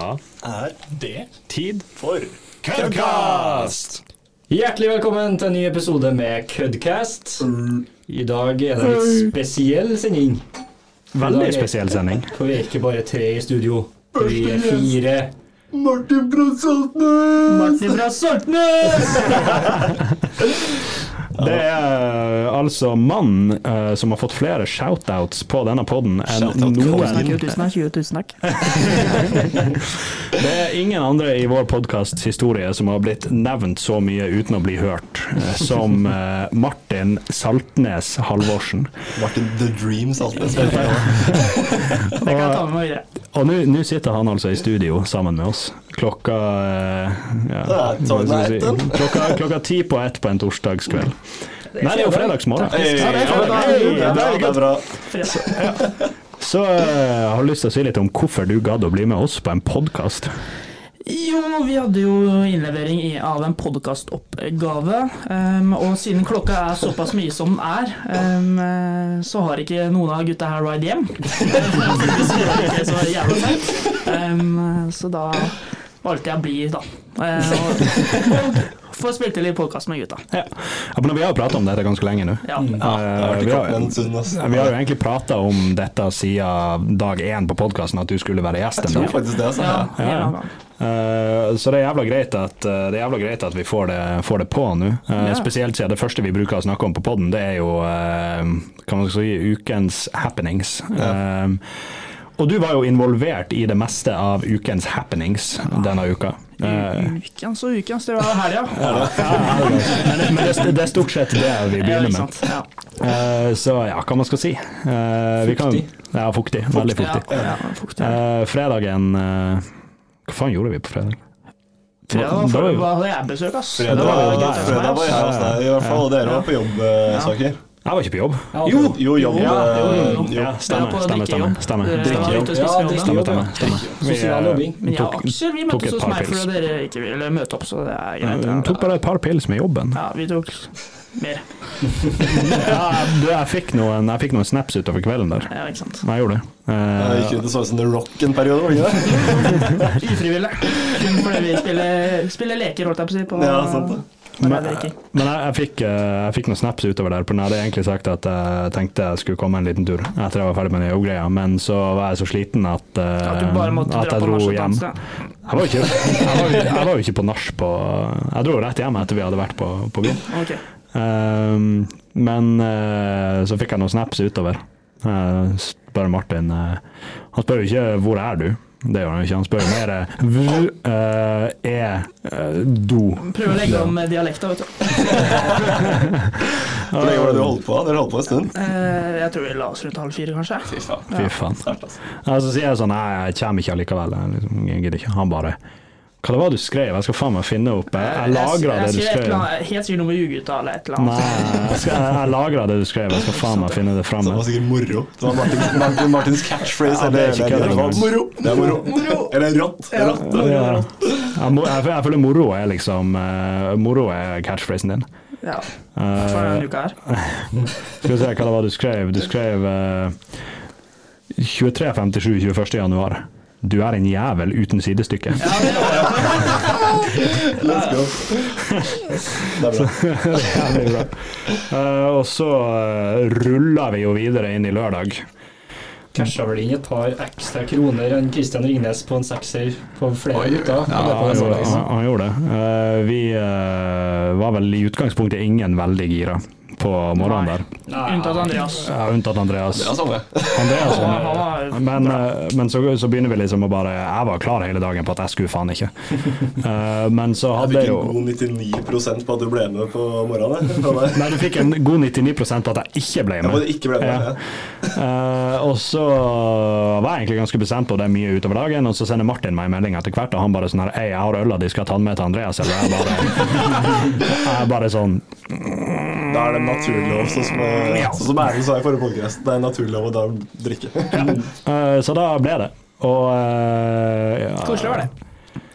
Da er det tid for Kødkast! Hjertelig velkommen til en ny episode med Kødkast. I dag er det en litt spesiell sending. Veldig spesiell sending. For vi er ikke bare tre i studio. Vi er fire. Martin fra Saltnes! Martin fra Saltnes! Det er altså mannen uh, som har fått flere shoutouts på denne poden enn noen. Tusen takk. Tusen takk. Det er ingen andre i vår podkasts historie som har blitt nevnt så mye uten å bli hørt, eh, som eh, Martin Saltnes Halvorsen. Martin The Dream Saltnes. Det kan jeg ta med meg videre. Og nå sitter han altså i studio sammen med oss. Klokka eh, ja, Ja, hva skal si? klokka, klokka ti på ett på en torsdagskveld. Nei, det er jo fredagsmorgen. Ja, det er fredag. Very det er bra. Så eh, jeg har lyst til å si litt om hvorfor du gadd å bli med oss på en podkast. Jo, vi hadde jo innlevering av en podkastoppgave. Um, og siden klokka er såpass mye som den er, um, så har ikke noen av gutta her ride hjem. Så. Um, så da valgte jeg å bli, da. Uh, og få spilt litt podkast med gutta. Ja. Ja, men vi har jo prata om dette ganske lenge nå. Ja. Ja, Eh, i vi, har, vi har jo egentlig prata om dette siden dag én på podkasten, at du skulle være gjest Jeg en tror dag. faktisk det. Altså. Ja, Ja. Eh, så det er jævla greit at, uh, det er jævla greit at vi får det, får det på nå. Uh, yeah. Spesielt siden det første vi bruker å snakke om på poden, det er jo kan man si, ukens happenings. Ja. Og du var jo involvert i det meste av ukens happenings denne uka. Eh, Ukens og ukens, det var helga. ja, men, men det, det er stort sett det vi begynner med. Eh, så ja, hva man skal si. Eh, vi kan- Fuktig. Ja, fuktig. Veldig fuktig. Ja, ja, fuktig. Eh, fredagen Hva faen gjorde vi på fredag? Fredag Da- da var vi- jeg besøk, ass. Fredag, var var jeg hos deg, i hvert fall. Og dere var på jobbsaker. Jeg var ikke på jobb. Jo! Jo, jobb. Ja, jo, jo, eh, stemmer. Det Stemmer, stemmer. drikkejobb. stemmer. Det Drikkejobb. Stemmer, stemmer. Sosial eh, jobbing. Men jeg tok- Aksel vi tok møttes hos par meg fordi dere ikke ville møte opp, så det er greit. Jeg tok bare et par pils med jobben. Ja, vi tok mer. Ja, du, jeg, fikk noen, jeg fikk noen snaps utover kvelden der. Ja, ikke sant. Jeg gjorde det. Uh, Eh, gikk ut og så ut som The Rock en periode, var det ikke det? Ufrivillig. Kun fordi vi spiller, spiller leker, holdt jeg på å si. På, Ja, sant det. Men men jeg, jeg, fikk, eh, jeg fikk noen snaps utover der. For jeg hadde egentlig sagt at jeg tenkte jeg skulle komme en liten tur etter jeg var ferdig med jobbgreia, men så var jeg så sliten at, eh, At jeg dro hjem. Jeg var, ikke, jeg var jo ikke på nach på Jeg dro rett hjem etter vi hadde vært på, på byen. Okay. Um, men uh, så fikk jeg noen snaps utover. Uh, spør Martin uh, Han spør jo ikke 'hvor er du'? Det gjør han jo ikke. Han spør mer v, uh, er eh, do'? Prøver å legge om dialekta, vet du. Hvor lenge var det du holdt på? Dere holdt på en stund? Uh, Jeg tror vi la oss rundt halv fire, kanskje. Fy faen. Fy faen. Altså. Så sier jeg sånn 'nei, jeg kommer ikke allikevel'. Jeg, liksom, jeg gidder ikke. Han bare 'hva det var du skrev'? Jeg skal faen meg finne opp Jeg, jeg lagra det du skrev eller Helt sikkert noe med ugutta eller et eller annet. Nei, jeg, skal- jeg lagra det du skrev. Jeg skal faen meg finne det fram. Det var sikkert moro. Det var Martin, Martin, Martins catchphrase. Ja, det er ikke eller- var moro. Det er moro. Eller rått. Rått. Ja. Jeg, jeg, jeg føler moro er liksom eh, Moro er catchphrasen din. Ja, Eh, for denne uka her. skal vi se hva det var du skrev. Du skrev uh, 23.57 21. januar. Du er en jævel uten sidestykke. Ja, det var det. Let's go. Det er bra. Det er bra. Uh, og så uh, ruller vi jo videre inn i lørdag. Casha vel inn et par ekstra kroner enn Christian Ringnes på en sekser på flere Oi, gutter. ja, Han gjorde, han, han gjorde det. Uh, vi uh, var vel i utgangspunktet ingen veldig gira på morgenen der. Unntatt Andreas. Ja, unntatt Andreas. Andreas Men, eh, men så, så begynner vi liksom å bare Jeg var klar hele dagen på at jeg skulle faen ikke. Eh, men så Jeg hadde jeg fikk en god 99% på at du ble med på morgenen. Nei, du fikk en god 99 på at jeg ikke ble med. ikke ble med. Ja. Eh, og så var jeg egentlig ganske bestemt på det mye utover dagen, og så sender Martin meg en melding etter hvert, og han bare sånn her Hei, jeg har øla de skal ta den med til Andreas, eller jeg bare Jeg bare sånn Da er det naturlov, sånn som, sånn som Erlend sa i forrige podcast. Det er naturlov å da drikke. eh, Så da ble det. Og eh, ja, Koselig var det.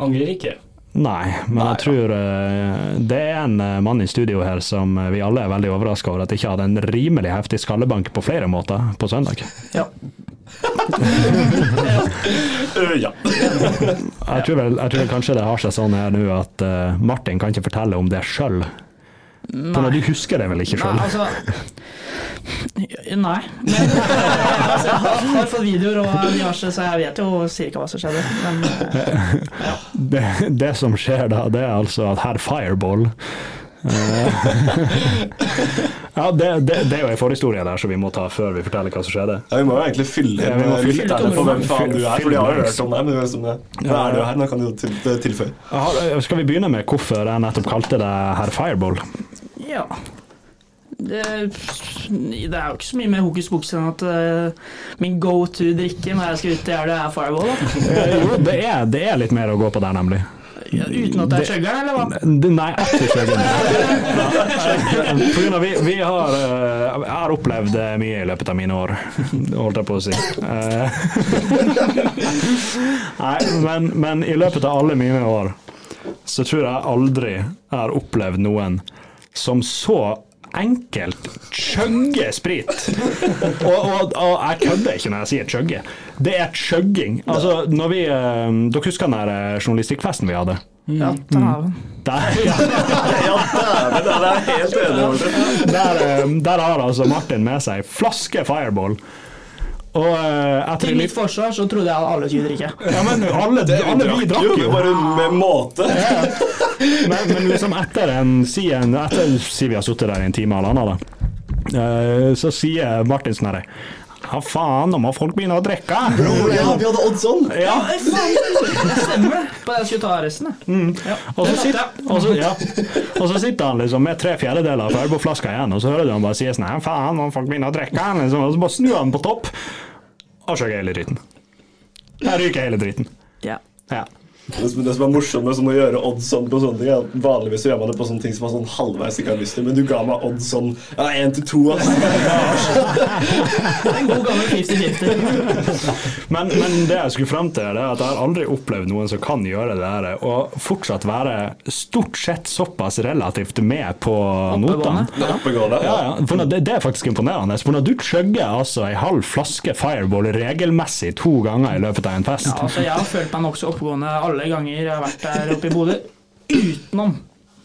Angrer ikke. Nei, men jeg tror eh, det er en mann i studio her som vi alle er veldig overraska over at ikke hadde en rimelig heftig skallebank på flere måter på søndag. Ja. Ja. jeg, tror vel, jeg tror kanskje det har seg sånn her nå at Martin kan ikke fortelle om det sjøl. For du husker det vel ikke Nei, altså Nei. Men altså, jeg har, fått videoer og diverse, så jeg vet jo cirka hva som skjedde. Men ja. Det, det som skjer da, det er altså at herr Fireball eh, Ja, det, det, det er jo en forhistorie der som vi må ta før vi forteller hva som skjedde. Ja, vi må jo egentlig fylle inn ja, eh, lytterne på hvem faen du er, for de har jo hørt om deg. Men liksom, det- nå er du her, nå kan du tilføye. Eh, Skal vi begynne med hvorfor jeg nettopp kalte deg herr Fireball? Ja. Det, det er jo ikke så mye mer hokus pokus enn at uh, min go to drikke når jeg skal ut i elva, er Fireball. Jo, det er, det er litt mer å gå på der, nemlig. Ja, uten at det er chuggeren, eller hva? Det- Nei, etter skjønner Pga. vi, vi har uh, har opplevd eh, mye i løpet av mine år, holdt jeg på å si. Uh, Nei, men, men i løpet av alle mine år så tror jeg aldri jeg har opplevd noen som så enkelt chugger sprit. Og, og, og jeg kødder ikke når jeg sier chugge. Det er chugging. Altså, når vi, eh, dere husker den der eh, journalistikkfesten vi hadde? Ja, dæven. Der, ja. Ja, dæven, det er helt enig. Der, eh, der har altså Martin med seg flaske Fireball. Og eh, etter Til mitt forsvar så trodde jeg alle skulle drikke. Ja, men alle, alle vi drakk jo. Bare med måte. Men, men liksom etter en Si, en, etter, si vi har sittet der i en time eller annen, da. eh, så sier Martin sånn herre Ja, faen, nå må folk begynne å drikke. Ja, vi hadde odds on. Ja, stemmer det. På jeg skulle ta resten, jeg. Ja. og så, sitter, og, så, ja. og så sitter han liksom med tre fjerdedeler av Fireball-flaska igjen, og så hører du han bare si sånn «Ja, Faen, nå må folk begynne å drikke. Liksom, og så bare snur han på topp, og skjøgger hele dritten, her ryker hele dritten. Ja. Ja. Det som, det som er morsomt med sånn å gjøre odds sånn på sånne ting, er at vanligvis så gjør man det på sånne ting som man sånn halvveis ikke har lyst til, men du ga meg odds sånn ja, én til to. Altså. En god gammel 50-50. Men, men det jeg skulle fram til, er at jeg har aldri opplevd noen som kan gjøre det der, og fortsatt være stort sett såpass relativt med på notene. Det. Ja, ja. Det, det er faktisk imponerende. For når du chugger altså ei halv flaske Fireball regelmessig to ganger i løpet av en fest Ja, altså, jeg har følt meg nokså oppegående alle ganger jeg har vært der oppe i Bodø, utenom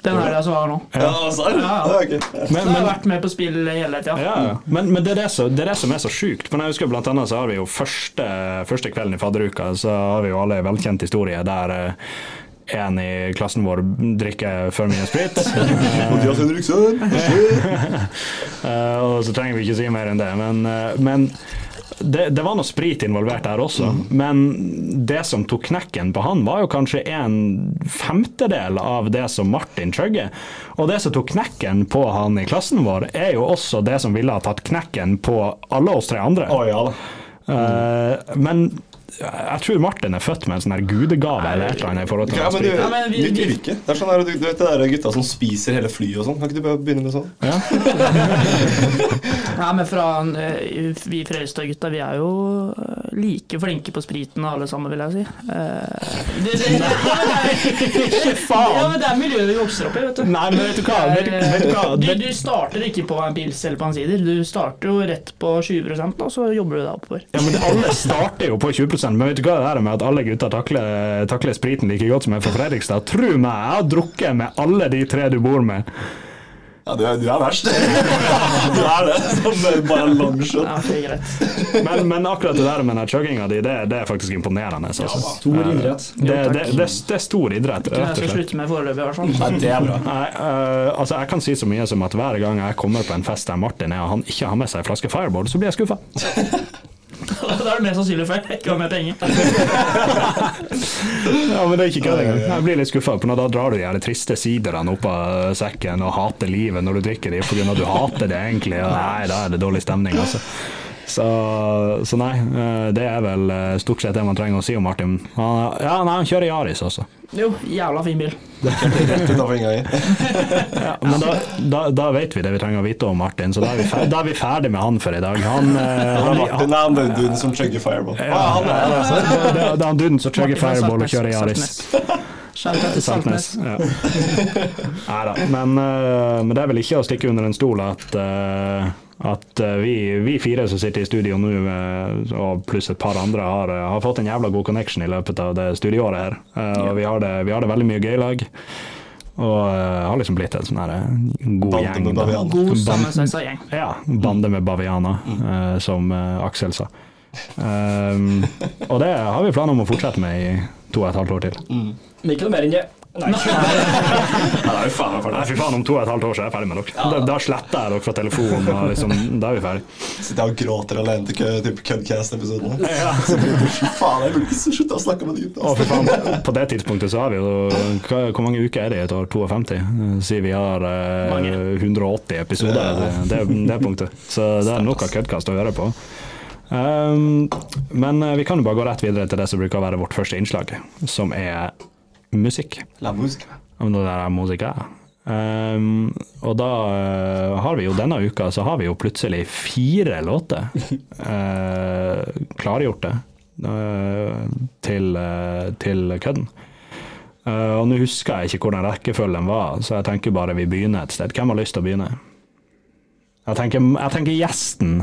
den her jeg var nå. Ja, altså. Ja, ja. Okay. Men, Men, Så jeg har men, vært med på spill hele tida. ja, ja. men, men det, er det, som, det er det som er så sjukt. For jeg husker blant annet så har vi jo første, første kvelden i fadderuka, så har vi jo alle en velkjent historie der eh, en i klassen vår drikker for mye sprit. Mathias Henriksen. Eh, og så trenger vi ikke si mer enn det. Men, eh, men det, det var noe sprit involvert der også. Men det som tok knekken på han, var jo kanskje en femtedel av det som Martin chugger. Og det som tok knekken på han i klassen vår, er jo også det som ville ha tatt knekken på alle oss tre andre. Oh, ja mm. uh, men jeg tror Martin er født med en sånn her gudegave eller et eller annet i forhold til Ja, men du. Ja, men vi- nytt vi- yrke. Det er sånn her, du, du vet det der gutta som spiser hele flyet og sånn. Kan ikke du bare begynne med sånn? Ja, men fra eh, vi Fredrikstad-gutta, vi er jo eh, like flinke på spriten alle sammen, vil jeg si. Eh, det, det, det, Ikke ja, faen! men det er miljøet vi vokser opp i, vet du. Nei, men vet du hva? Vet vet du hva? Du, du starter ikke på en pils eller på en sider. Du starter jo rett på 20% og så jobber du deg oppover. Ja, men Alle starter jo på 20 men vet du hva det er med at alle gutter takler, takler spriten like godt som jeg fra Fredrikstad? Tro meg, jeg har drukket med alle de tre du bor med. Ja, du er, du er verst. du er det. Som bare en long. Ja, det er greit. Men, men akkurat det der med den chugginga di, det, det er faktisk imponerende. Ja, Stor idrett. Det, det, det, det er stor idrett, jeg skal slutte med foreløpig, i hvert fall. Nei, det er bra. Nei, uh, altså Jeg kan si så mye som at hver gang jeg kommer på en fest der Martin er og han ikke har med seg en flaske Fireball, så blir jeg skuffa. Da er det mest sannsynlig feil. Ikke har med penger. Ja, men det er ikke kødd engang. Jeg blir litt skuffa, for da drar du de triste siderne opp av sekken og hater livet når du drikker dem fordi du hater det egentlig. Og nei, da er det dårlig stemning, altså. Så, så nei, eh, det er vel eh, stort sett det man trenger å si om Martin. Han, ja, nei, han kjører Yaris også. Jo, jævla fin bil. Rett utafor inngangen. Ja, men da, da, da vet vi det vi trenger å vite om Martin, så da er vi, fer da er vi ferdig med han for i dag. Han, eh, Han han, er Martin, nei, han er duden som chugger fireball. Ja, Ah, han er altså. det, det, det er han duden som chugger Fireball og kjører Yaris. Saltnes. Ja. Neida, Men, eh, men det er vel ikke å stikke under en stol at, eh, At eh, vi, vi fire som sitter i studio nå, eh, og pluss et par andre, har, eh, har fått en jævla god connection i løpet av det studieåret her. Eh, og vi har, det, vi har det veldig mye gøy i lag. Og har liksom blitt en sånn her god Bande gjeng. med da. bavianer. God sammensveisa gjeng. Ja, bande med bavianer, eh, som eh, Aksel sa. Um, og det har vi planer om å fortsette med i to og et halvt år til. Mm. ikke noe mer enn det. Nei. Han er jo faen meg Nei, ferdig. fy faen, om to og et halvt år så er jeg ferdig med dere. Da, da sletter jeg dere fra telefonen, og liksom, da er vi ferdig. Sitter jeg og gråter alene til Cudcast-episoden. Ja. Fy faen, jeg burde ikke slutte å snakke med de Å, ute. faen. På det tidspunktet så har vi jo hva, Hvor mange uker er det i et år? 52? Sier vi har eh, 180 episoder. Det, det, det punktet. Så det er nok av Cudcast å høre på. Um, men eh, vi kan jo bare gå rett videre til det som bruker å være vårt første innslag, som er musikk. La musica. Um, og da uh, har vi jo denne uka så har vi jo plutselig fire låter uh, klargjorte uh, til, eh, til kødden. Eh, og nå husker jeg ikke hvordan rekkefølgen var, så jeg tenker bare vi begynner et sted. Hvem har lyst til å begynne? Jeg tenker, jeg tenker gjesten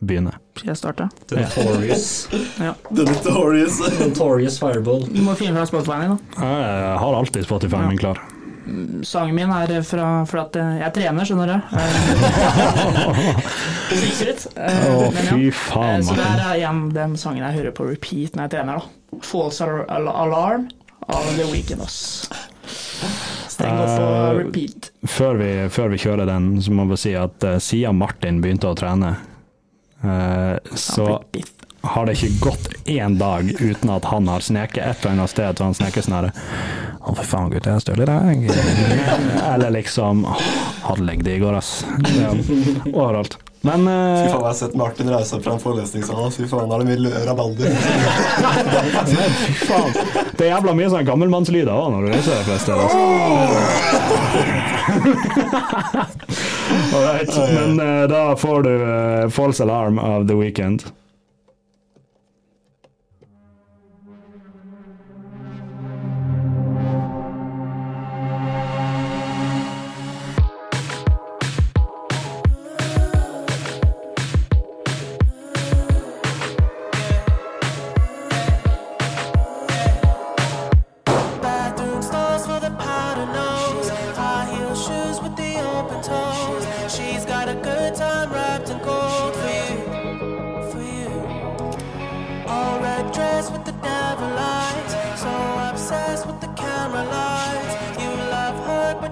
begynner. Skal jeg starte? The Notorious, The Notorious. Notorious Fireball. Du må finne fram Spotify-en din, da. Jeg har alltid Spotify-en min klar. Sangen min er fra For at eh, jeg trener, skjønner du. Eh, Sikret. Eh, Å, fy Eh, faen, Så det er igjen den sangen jeg hører på repeat når jeg trener. da False Al- Al- Alarm av The Weekend, ass. Streng opp på Eh, repeat. Før vi, før vi kjører den, så må vi si at uh, siden Martin begynte å trene, eh, så blir biff. har det ikke gått én dag uten at han har sneket et eller annet sted. Så han sneker sånn herre Å, for faen, gutt, jeg er støl i dag. Eller liksom «Åh, Hadde legget i går, ass. Ja, overalt. Men Fy eh, faen, jeg har sett Martin reise opp fra en forelesningssal. Fy faen, er det mye rabalder. Men fy faen. Det er jævla mye sånn gammelmannslyder òg når du reiser deg flest steder. Alright, men uh, da får du uh, False Alarm av The Weekend.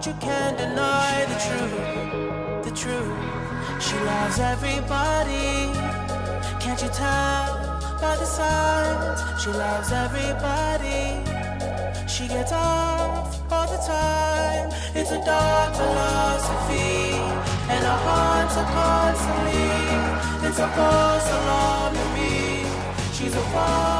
You can't deny the truth, the truth. She loves everybody. Can't you tell by the signs? She loves everybody. She gets off all the time. It's a dark philosophy, and our hearts are constantly. It's a false alarm to me. She's a false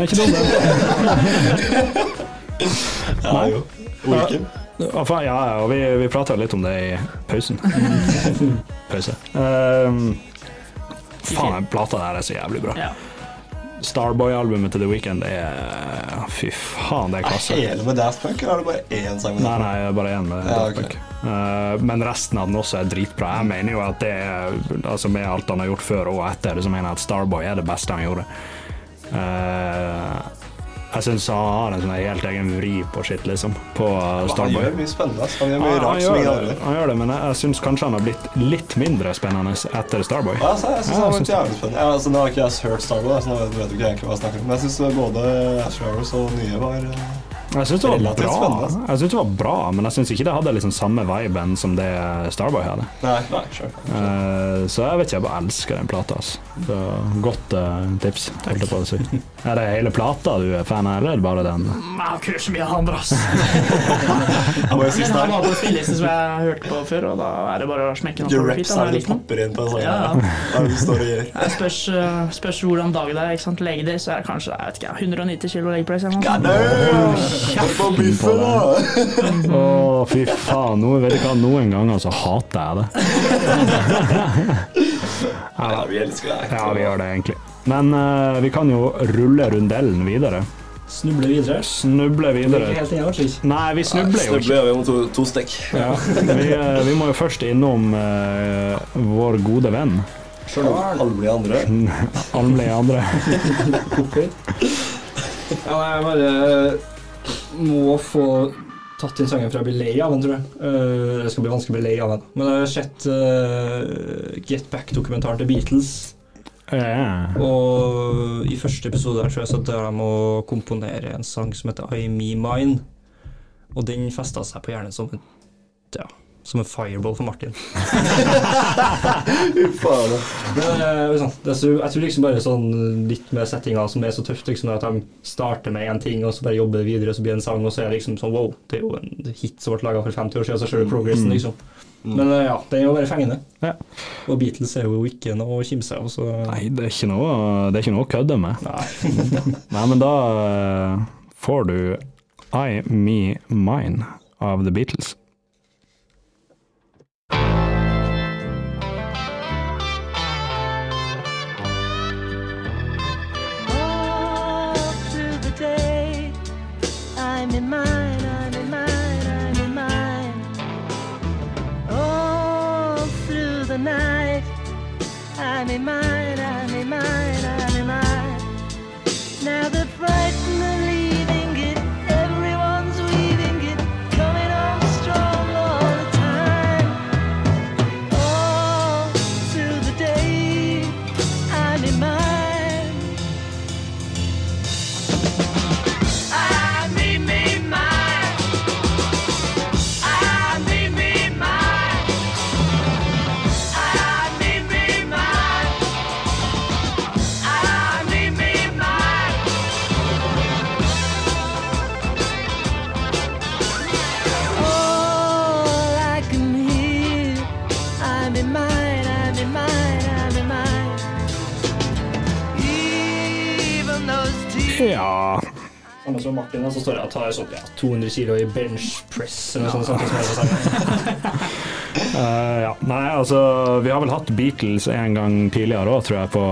er ikke dumme. Ja, jo. Weekend. Ja, ja, og vi, vi prata litt om det i pausen. Pause. Um, faen, den plata der er så jævlig bra. Starboy-albumet til The Weeknd er Fy faen, det er klasse. Er Hele med Daft Punk, eller er det bare én sang med Daft Punk? nei, er bare én med Ja, Daft. Punk. Okay. men resten av den også er dritbra. Jeg mener jo at det Altså Med alt han har gjort før og etter, så mener jeg at Starboy er det beste han gjorde. Eh, jeg syns han har en sånn helt egen vri på shit, liksom, på Han Starboy. gjør mye spennende. Han gjør mye han, rart som ingen det, andre han gjør det, men jeg, jeg syns kanskje han har blitt litt mindre spennende etter Starboy. Ja, altså, jeg synes Ja, han har blitt jævlig spennende. Ja, altså, nå har ikke jeg hørt Starboy, så nå vet du ikke egentlig hva jeg snakker om. Men jeg syns både Ash Hours og nye var eh, Jeg syns det var det var bra men jeg syns ikke det hadde liksom samme viben som det Starboy hadde. Nei, nei, sure. Eh, så jeg vet ikke, jeg bare elsker den plata. Altså. Så godt uh, tips, holdt jeg på å si. Er det hele plata du er fan av, eller er det bare den? Jeg har ikke hørt så mye av han, ass. Jeg må jo si her. han hadde var spilleliste som jeg har hørt på før, og da er det bare å smekke den Your på reps repeat. er da, det du popper inn på en sånn. Ja, ja. Hva du står og gjør? Jeg spørs, uh, spørs hvordan dagen er. ikke sant? Legeday så er det kanskje jeg vet ikke, 190 kilo leg noe på biffen, da! Å, fy faen. Noen, vet du hva, noen ganger så hater jeg det. Ja, vi elsker deg. Ja, vi gjør det egentlig. Men uh, vi kan jo rulle rundellen videre. Snuble videre. Snuble videre. helt kanskje ikke. Nei, vi snubler jo ikke. Snubler vi om to, to stikk. Ja. Vi, eh, vi må jo først innom uh, vår gode venn. Alle andre. Alle andre. Ja, nei, bare må få tatt inn sangen for jeg blir lei av den, tror jeg. Uh, det skal bli vanskelig å bli lei av den. Men jeg har sett uh, Get Back-dokumentaren til Beatles. Yeah. Og i første episode der tror jeg så der de å komponere en sang som heter I Me Mine. Og den festa seg på hjernen som en, ja, som en fireball for Martin. Men eh, sånn, det så, jeg tror liksom bare sånn litt med settinga som er så tøft, liksom at de starter med én ting, og så bare jobber videre, og så blir det en sang, og så er det liksom sånn wow, det er jo en hit som ble laga for 50 år siden, så ser du progressen, liksom. Men eh, ja, den er jo bare fengende. Ja. Og Beatles er jo ikke noe å kimse av, så Nei, det er ikke noe, det er ikke noe å kødde med. Nei. Nei, men da eh, får du I Me Mine av The Beatles. only mind. Som Martin, da, så står jeg og tar sånn ja, 200 kilo i bench press, eller noe sånt. sånt sagt. Eh, ja. Nei, altså Vi har vel hatt Beatles en gang tidligere òg, tror jeg, på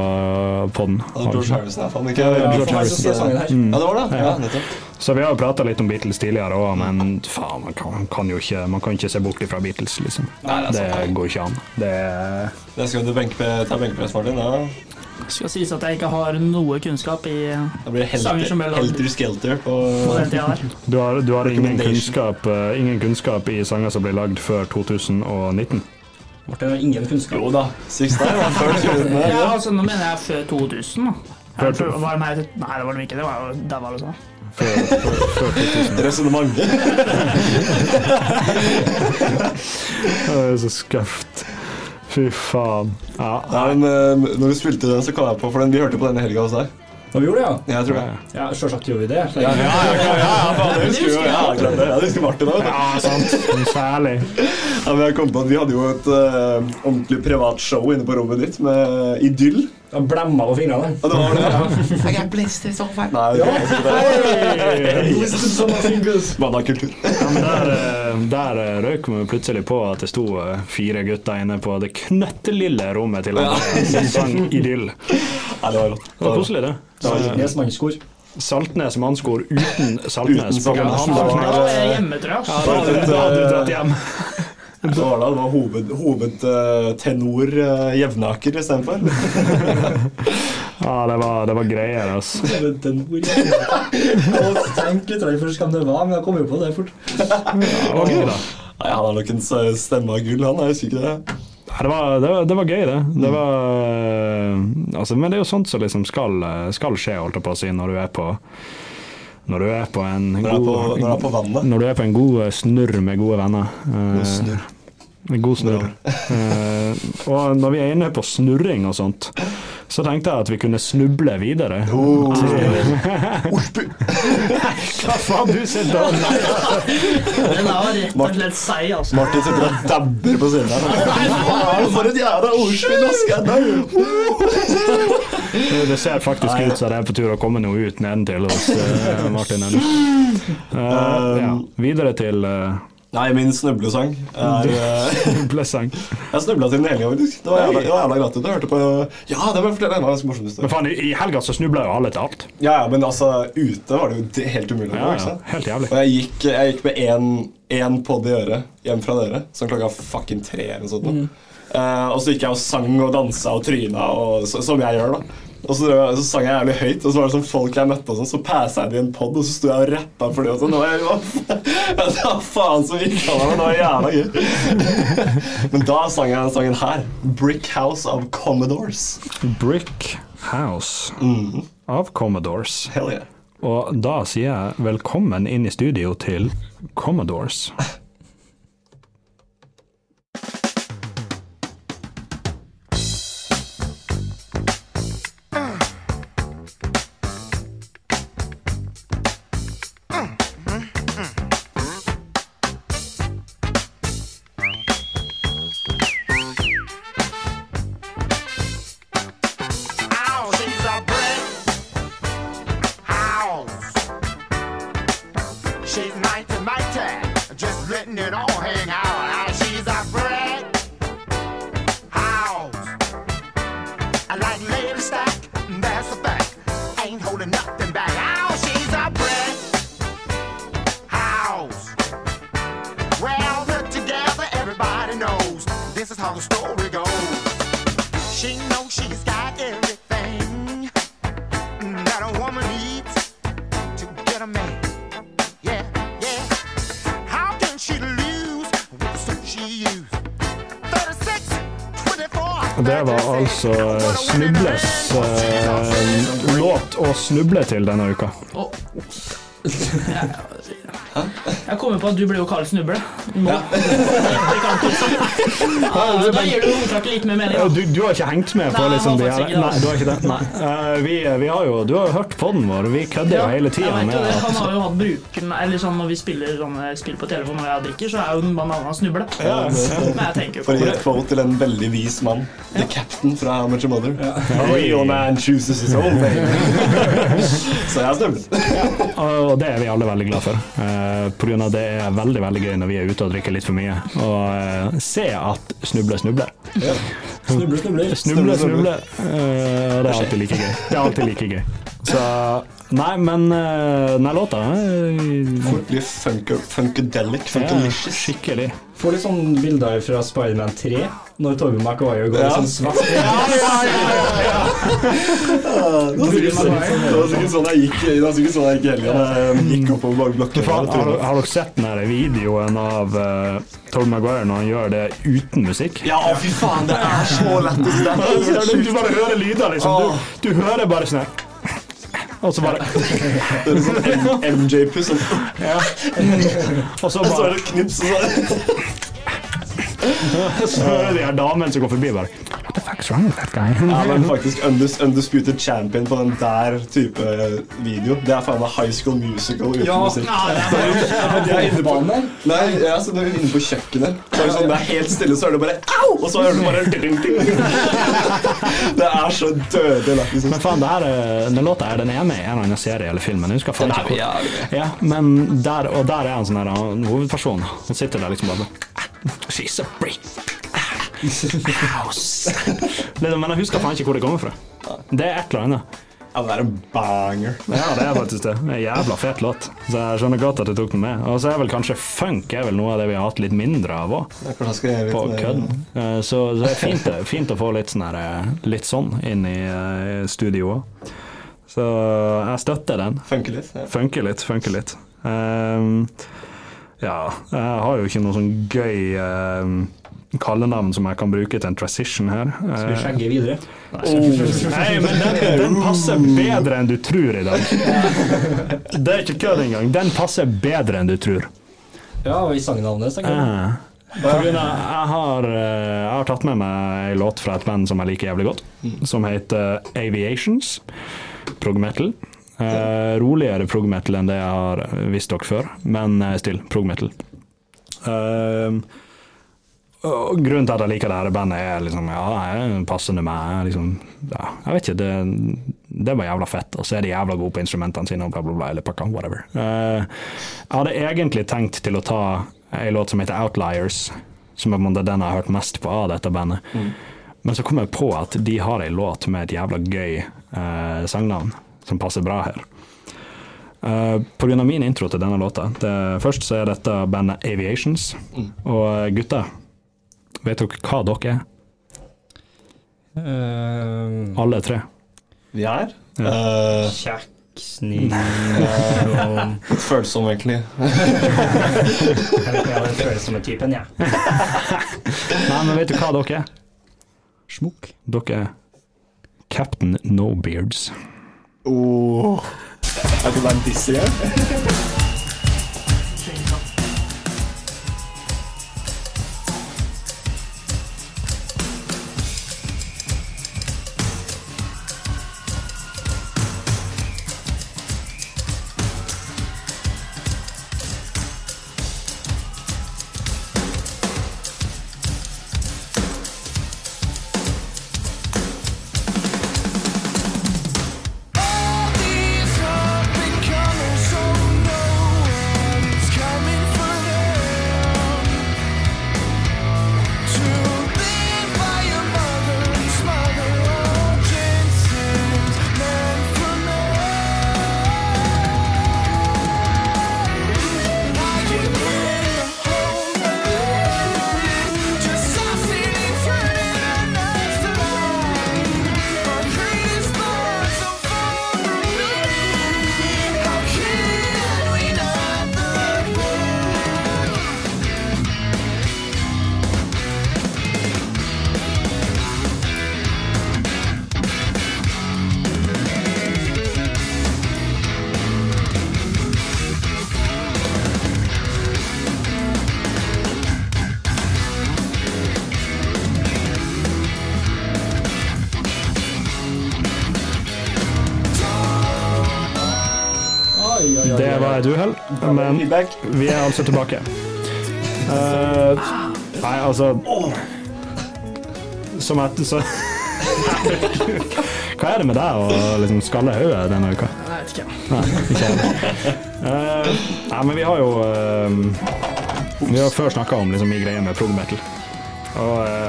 poden. George Harrison er faen ikke Ja, George for det var det? Ja, nettopp. Så vi har jo prata litt om Beatles tidligere òg, men faen, man kan, kan jo ikke, man kan ikke se bort fra Beatles, liksom. Nei, det er Det sant. går ikke an. Det Det skal du benke, ta benkepress, Martin. Ja. Skal sies at jeg ikke har noe kunnskap i, Sanger som ble helter, lagd. skelter på på den tida der. Du har, du har ingen, kunnskap, uh, ingen kunnskap i sanger som ble lagd før 2019? Martin har ingen kunnskap. Jo da. Six Nine var før 20. Ja, altså, nå mener jeg før 2000, da. Før Jeg var det meg, nei, det var de ikke. Det var jo der var det sånn. Før, før, før 2000. Resonnement. Det er så skøft. Fy faen. Ja, Nei, men eh, når du spilte den, så kom jeg på For den, vi hørte på denne helga hos deg. Ja, vi gjorde det, ja. Jeg tror det. Ja, Selvsagt gjorde vi det. Ja, ja, ja, ja, ja, faen, det husker jo ja, klart det. Ja, det husker Martin òg. ja sant. Særlig. Ja, men jeg kom på at Vi hadde jo et uh, ordentlig privat show inne på rommet ditt med Idyll. Og blemma på fingrene. Ja, det var det. I got blister so far. Nei, det var ikke det. Mandagskultur. Ja, men der, eh, der eh, røyk vi plutselig på at det sto eh, fire gutter inne på det knøttelille rommet til Andreas ja. sang Idyll. Ja, det var godt. Det var koselig, det. Saltnes mannskor. Saltnes mannskor uten Saltnes. Uten Saltnes. han hjemme, tror jeg. Da hadde du- dratt hjem. Så var det, det var hoved, hovedtenor uh, Jevnaker istedenfor. Ja, det var, det var greier, altså. Tenk litt først hvem det var, men jeg kom jo på det fort. Det var gøy, da. Nei, Han har nok en stemme av gull, han. Jeg husker ikke det. Det var, det, var, det var gøy, det. det var, eh, altså, men det er jo sånt som liksom skal, eh, skal skje, holdt jeg på å si, når du er på Når du er på en Når du er på, god når du er på vannet. Når du er på en god eh, snurr med gode venner. God snurr. En god snurr. uh, og når vi er inne på snurring og sånt, så tenkte jeg at vi kunne snuble videre. Oh. Til- Hva faen, du sitter og Den er rett og slett seig, altså. Martin sitter og dabber på siden her. For et jævla ordspill? Det ser faktisk ut som det er på tur å komme noe ut nedentil hos eh, Martin ennå. Eh, ja. Videre til uh, Nei, min snublesang er eh, Jeg snubla til den hele faktisk. Det var jævla, det var jævla gratis. Jeg hørte på Ja, det var fortelle en ganske morsom Men faen, i, helga så snubla jo alle til alt. Ja, ja, men altså, ute var det jo helt umulig. Ja, ja, helt jævlig. Og jeg gikk, jeg gikk med én, podd i øret hjem fra dere, sånn klokka fucking tre eller noe sånt. Mm. Uh, og så gikk jeg og sang og dansa og tryna, og, så, som jeg gjør, da. Og så, så sang jeg jævlig høyt, og så var det sånn folk jeg møtte, og sånn, så passa jeg det i en pod, og så sto jeg og rappa for det. Og sånn. jeg, hva, hva faen som gikk av meg, det var jævla gøy. Men da sang jeg den sangen her. 'Brick House of Commodores'. Brick House Mm. av Commodores. Hell yeah. Og da sier jeg velkommen inn i studio til Commodores. 24, Det var altså Snubles eh, låt å snuble til denne uka. Jeg kommer på at du ble jo kalt Snuble. Nå. Ja, da gir du ordtaket litt mer mening. Ja, da. Du, du har ikke hengt med på Nei, liksom de her Nei, du har ikke det? Nei. Uh, vi, vi har jo Du har jo hørt podden vår. Vi kødder jo Ja, hele tida med det. Han har jo hatt bruken Eller sånn når vi spiller sånne spill på telefon og jeg drikker, så er jo den bananen snuble. ja, ja. Men jeg tenker jo For å gi et quote til en veldig vis mann. The captain fra How Much a Mother. A real man chooses his own thing. Så jeg snublet. Og det er vi alle veldig glad for. Eh, på det er veldig veldig gøy når vi er ute og drikker litt for mye, og eh, se at snuble snubler. Snubler, snubler. Snuble snubler. Eh, og det er alltid like gøy. Det er alltid like gøy. Så Nei, men eh, den låta eh, blir funker, funkadelic, ja, funkalicious. Skikkelig. Får litt sånn bilder fra Spiderman 3, når Tobey Maguire går i Ja. sånn svart Det ja, ja, sånn, det var sikkert sånn jeg gikk Det var sikkert sånn jeg gikk hele tida. Gikk oppover bak blokken. Har, har dere sett den videoen av uh, Tobey Maguire når han gjør det uten musikk? Ja, fy faen, det er så lett å stemme! Du, bare hører lyder, liksom. Du, du hører bare sånn. Og så bare Det er sånn MJ-puss. Og så så er bare det knips, og så de her damene som går forbi, bare What the fuck's wrong with that guy? Ja, men faktisk Undis, Undisputed Champion på den der type video. Det er faen meg High School Musical uten Ja. musikk. De er inne på. Nei, ja, så når vi er inne på kjøkkenet, så er det, sånn, det er helt stille, så er det bare au! Og så hører du bare ding, ding. Det er så dødelig lættis. Men faen, det her, er- den låta er den er med i en eller annen serie eller film. men Jeg husker faen ikke hvor. Ja, men der, og der er han sånn her hovedperson. Han sitter der liksom bare She's a brick. House. Men jeg husker faen ikke hvor det kommer fra. Det er et eller annet. Ja, det er en banger. Ja, det er faktisk det. En jævla fet låt. Så jeg skjønner godt at du tok den med. Og så er vel kanskje funk er vel noe av det vi har hatt litt mindre av òg, på kødden. Eh, Så, så det er fint, fint å få litt sånn, her, eh, litt sånn inn i studioet studio. Så jeg støtter den. Funker litt. Ja. Funker litt, funker litt. Ehm, ja, jeg har jo ikke noe sånn gøy uh, kallenavn som jeg kan bruke til en transition her. Skal vi Eh, skjegge videre? Nei, men den, den passer bedre enn du tror i dag. Det er ikke kødd engang. Den passer bedre enn du tror. Ja, og i sangnavnet, tenker jeg. Av, jeg, har, eh, jeg har tatt med meg ei låt fra et band som jeg liker jævlig godt, som heter Aviations. Prog metal. Eh, roligere prog metal enn det jeg har visst dere før, men uh, still prog metal. Uh, grunnen til at jeg liker det her bandet, er liksom Ja, jeg er passende med liksom, ja, Jeg vet ikke, det, det var jævla fett. Og så er de jævla gode på instrumentene sine og bla, bla, bla, eller pakka, whatever. Eh, jeg hadde egentlig tenkt til å ta ei låt som heter Outliers, som er den jeg har hørt mest på av dette bandet. Men så kom jeg på at de har ei låt med et jævla gøy eh, sangnavn, som passer bra her. Uh, på grunn av min intro til denne låta det, Først så er dette bandet Aviations. Og gutta, vet dere hva dere er? Uh, Alle tre. Vi er Ja. Eh, Kjeksning og følsom, egentlig. Jeg vet den følsomme typen, jeg. Nei, men vet du hva dere er? Smokk. Dere er Captain No Beards. Oh. Er det var et uhell, men vi er altså tilbake. Uh, nei, altså Som et så Hva er det med deg å liksom skalle hodet denne uka? Jeg vet ikke. Nei, ikke jeg. Eh, nei, men vi har jo uh, Vi har før snakka om liksom, min greie med prog metal. Og uh,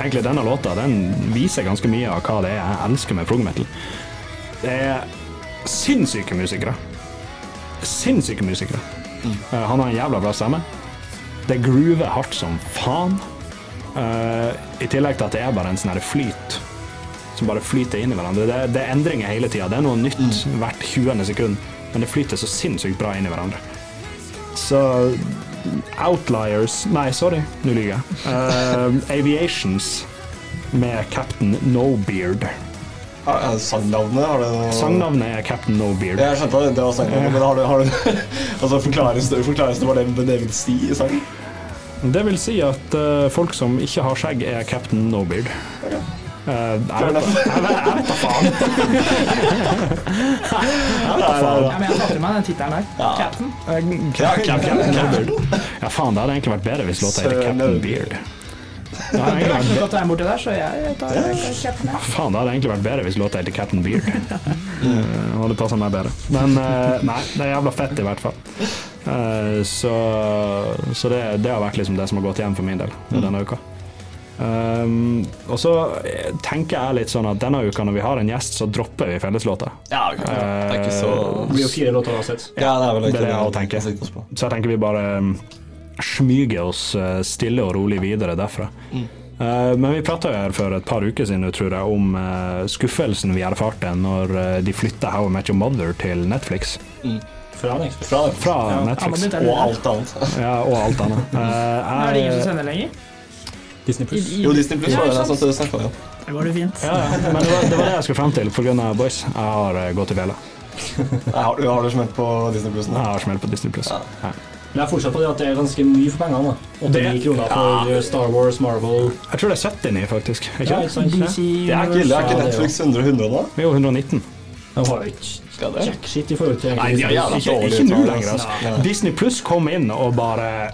egentlig denne låta den viser ganske mye av hva det er jeg elsker med prog metal. Det er sinnssyke musikere. Sinnssyke musikere. Eh, han har en jævla bra stemme. Det groover hardt som faen. Uh, I tillegg til at det er bare en sånn flyt som bare flyter inn i hverandre. Det, det er endringer hele tida. Det er noe nytt hvert 20. sekund, men det flyter så sinnssykt bra inn i hverandre. Så Outliers Nei, sorry, nå lyver jeg. Uh, Aviations med Captain No Beard. Ja, ja, Sangnavnet, har det noe Sangnavnet er Captain No Beard. Jeg skjønte at det var sangnavnet, men har du, har du Altså, forklares det, forklares det hva det, det vil si i sangen? Det vil si at uh, folk som ikke har skjegg, er Captain No Beard. Okay. vet, jeg, vet, da faen. jeg vet da faen. Ja, men jeg tar til meg den tittelen der. Ja. Captain. Ja, Captain No Beard. Ja, faen, det hadde egentlig vært bedre hvis låta het Captain Beard. Det egentlig er vært ikke noe godt å være borti der, så jeg tar Captain. jeg. Faen, det hadde egentlig vært bedre hvis låta heter Captain Beard. Uh, hadde passa meg bedre. Men uh, nei, det er jævla fett i hvert fall. Uh, så så det, det har vært liksom det som har gått igjen for min del denne uka. Um, og så tenker jeg litt sånn at denne uka når vi har en gjest, så dropper vi felleslåta. Ja, ok. det er ikke så Det blir jo fire låter uansett. Ja, det er vel det er egentlig det jeg tenker. Så jeg tenker vi bare um, smyger oss uh, stille og rolig videre derfra. Mm. men vi prata jo her for et par uker siden tror jeg, om uh, skuffelsen vi erfarte når de flytta How I Met Your Mother til Netflix. Fra Netflix. Fra Fra Ja, Netflix. og alt annet. Ja, og alt annet. Uh, Er det ingen som sender lenger? Disney Plus. Jo, Disney Pluss var det sånn det snakket om. Det går det fint. Ja, ja. Men det var, det var det jeg skulle frem til pga. Boys. Jeg har eh, gått i fella. Har, du- har du smelt på Disney Pluss Jeg har smelt på Disney Pluss. Ja. Men jeg er fortsatt på det at det er ganske mye for pengene. da. 89 kroner for ja. Star Wars, Marvel Jeg tror det er 79, faktisk. Er Ja, Ikke ikke sant? DC Det er ikke ille. Er ikke Netflix 100 100 da? Jo, 119. De har ikke det? jack shit i forhold til Nei, de er jævla Ikke, dårlige ikke nå lenger, altså. Disney Pluss kom inn og bare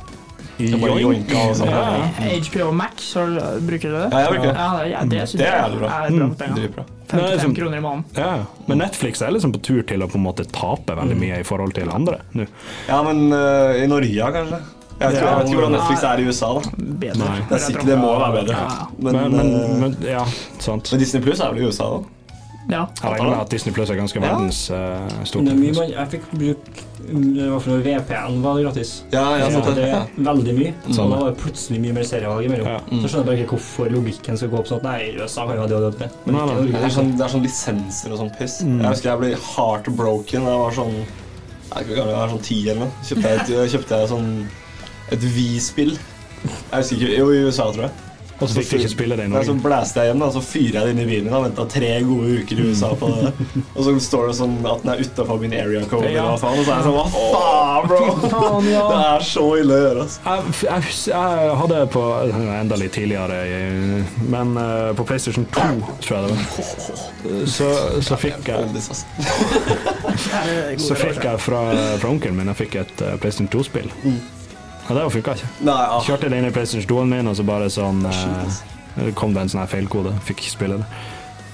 og sånn. Ja. HBO Max, så bruker du det? Ja, jeg bruker det. Ja, det, ja, det, Det er jævlig bra. er bra Mm. Det er 55 liksom- kroner i måneden. Ja, men Netflix er liksom på tur til å på en måte tape veldig mye i forhold til andre nå. Ja, men uh, i Norge, kanskje? Jeg vet, ikke, jeg vet ikke hvordan Netflix er i USA, da. Bedre. Nei. Det er sikkert det må være bedre. Ja. Men, Men, men, eh, men ja, sant. men Disney Pluss er vel i USA, da? Ja. Jeg regner med at Disney Pluss er ganske Ja. verdens uh, stort. Det mye man, jeg fikk bruke mm, Hva for noe VPN var det gratis. Ja, ja, Så sant det det. veldig mye. Så Sånn. da var det plutselig mye mer serievalg imellom. Ja. Så skjønner jeg bare ikke hvorfor logikken skal gå opp sånn at nei, USA kan jo ha det og det. Men Nei, ikke nei. Norge. Det er sånn, det er sånn lisenser og sånn piss. Mm. Jeg husker jeg ble heartbroken da jeg var sånn Jeg vet ikke hvor gammel jeg var, sånn ti eller noe. Kjøpte jeg, et, kjøpte jeg sånn et V-spill. Jeg husker ikke Jo, i USA, tror jeg. Og så fikk du ikke spille det i Norge. så blæste jeg hjem, da, så fyrer jeg det inn i bilen min. Venta tre gode uker i USA på det. Og så står det sånn at den er utafor min area code. Ja. hva faen, Og så er jeg sånn Hva faen, bro? Det er så ille å gjøre, altså. Jeg, jeg, jeg hadde på Enda litt tidligere, men eh, på PlayStation 2, tror jeg det var, så, så fikk jeg altså. Så fikk jeg fra, fra onkelen min Jeg fikk et eh, PlayStation 2-spill. Og det funka ikke. Nei, ja. Kjørte det inn i PlayStation 2-en min, og så bare sånn eh, kom det en sånn feilkode. Fikk ikke spille det.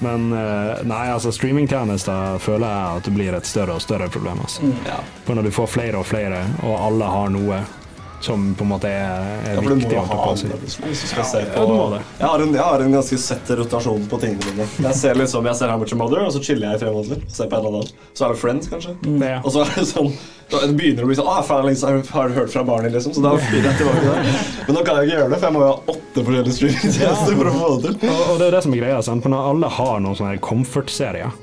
Men eh, nei, altså streamingtjenester føler jeg at det blir et større og større problem. Altså. Ja. For når du får flere og flere, og alle har noe som på en måte er, er Ja, viktig å ha det seg. hvis du skal se på Ja. Jeg har, en, jeg har en ganske sett rotasjon på tingene mine. Jeg ser liksom, jeg ser How Much a Mother, og så chiller jeg i tre måneder. Ser på en eller annen. Så er det Friends, kanskje. Ja. Og så er det sånn da det begynner å bli sånn ah, faen, liksom, Har du hørt fra barnet, liksom? Så da flyr jeg tilbake der. Men nå kan jeg ikke gjøre det, for jeg må jo ha åtte forskjellige streamingtjenester for å få det til. Og, og det er jo det som er greia. Sant? Når alle har noen sånne comfort-serier.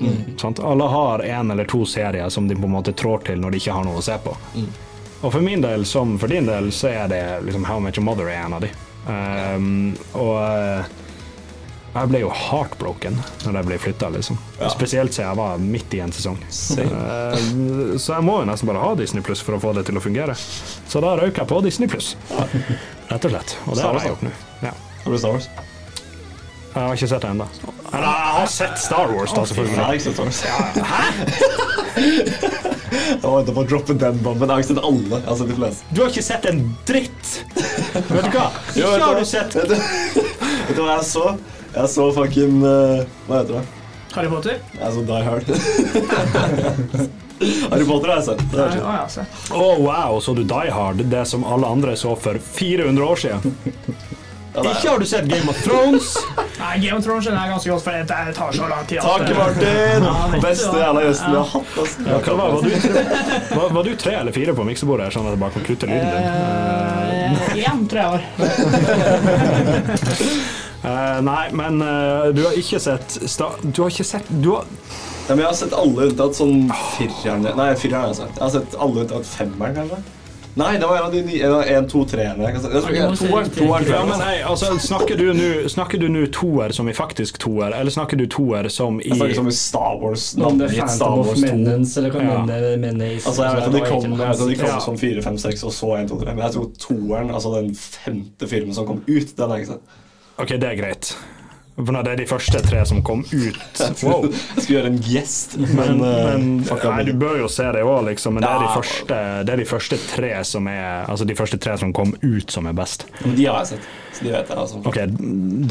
sant? Alle har en eller to serier som de på en måte trår til når de ikke har noe å se på. Og for min del, som for din del, så er det liksom How Much Your Mother er en av de. Um, og eh, jeg ble jo heartbroken når jeg ble flytta, liksom. Ja. Spesielt siden jeg var midt i en sesong. Eh, så jeg må jo nesten bare ha Disney Pluss for å få det til å fungere. Så da røyk jeg på Disney Pluss. Rett og slett. Og det har jeg gjort nå. Ja. Har du Star Wars? Jeg har ikke sett det ennå. Eller jeg har sett Star Wars, da, selvfølgelig. har Jeg var på å droppe den bomben. Jeg har sett alle. Jeg har sett de fleste. Du har ikke sett en dritt! Vet du hva? Ikke har du sett Vet du, vet du hva jeg så? Jeg så fucking uh, Hva heter det? Harry Potter? Jeg så Die Hard. Harry Potter har jeg sett. Det ja, wow, så du Die Hard, det som alle andre så for 400 år siden? Ja, Ikke har du sett Game of Thrones? Nei, Game of Thrones skjønner jeg ganske godt, for det tar så lang tid. Takk, Martin! Ja, Beste jævla gjesten vi har hatt. Altså. Ja, hva var, var, du, var, var du tre eller fire på miksebordet, her, sånn at jeg bare kan kutte lyden din? Eh, Én, tror jeg var. Eh, nei, men uh, du har ikke sett sta Du har ikke sett Du har Ja, men jeg har sett alle unntatt sånn fireren Nei, fireren har jeg sett. Jeg har sett alle unntatt femmeren, kanskje. Nei, det var en av de nye. En, to, altså, snakker du nå- Snakker du nå toer som i faktisk toer, eller snakker du toer som i Jeg snakker som i Star Wars. Om det er Star Phantom of Wars 2. Menace eller hva Ja. Altså, jeg vet at de kom, at de kom som fire, fem, seks, og så en, to, tre. Men jeg tror toeren, altså den femte filmen som kom ut, den er ikke sett. Ok, det er greit. For når det er de første tre som kom ut Wow. Jeg skulle gjøre en gjest, men, Men, eh, men fuck nei, du bør jo se det òg, liksom. Men det er, de første, det er de første tre som er Altså de første tre som kom ut, som er best. Men de har jeg sett, så de vet jeg. altså. Ok,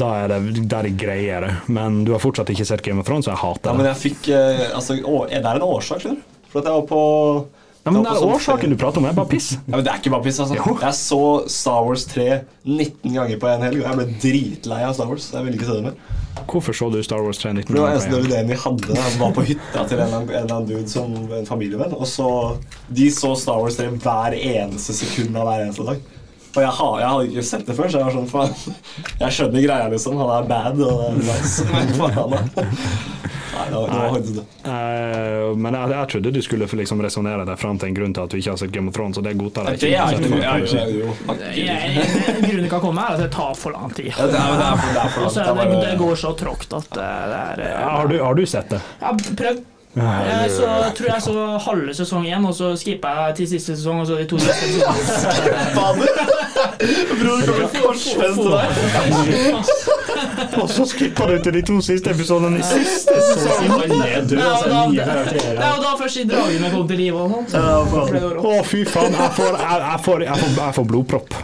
da er det, da er det greiere. Men du har fortsatt ikke sett Game of Thrones, så jeg hater det. Ja, men jeg fikk eh, altså, å, Det er en årsak, skjønner du. For at jeg var på Ja, men det sånn- årsaken du prater om, er bare piss. Ja, men Det er ikke bare piss. altså Jo. Jeg så Star Wars 3 19 ganger på en helg, og jeg ble dritlei av Star Wars. Jeg ville ikke se det mer. Hvorfor så du Star Wars 3 19 ganger? Det var eneste 1991? DVD-en vi hadde. Jeg var på hytta til en eller annen dude som en familievenn. Og så De så Star Wars 3 hver eneste sekund av hver eneste dag. Og jeg, har, jeg hadde ikke sett det før, så jeg var sånn faen Jeg skjønner greia, liksom. Han er bad, og det er nice. Men faen, da. Nei, det var, det var Nei. Eh, men jeg, jeg trodde du skulle liksom resonnere deg fram til en grunn til at du ikke har sett Game of Thrones, og det godtar jeg Det er ikke. ikke jeg, jeg, jo. Jeg- Grunnen kan komme er at det tar for lang tid. Ja, det er, det er for, det er for det, Det er det går så tråkt at eh, det er eh, Ja, har, du, har du sett det? Jeg har prøv. Jeg så, tror jeg så halve sesong igjen, og så skippa jeg til siste sesong, og så de to siste. Og så skippa du til de to siste episodene i siste sesong! Ja, Det er jo da først de dragene kom til live og sånn. Ja. Å, fy faen. Jeg får, jeg, jeg får, jeg får, jeg får blodpropp.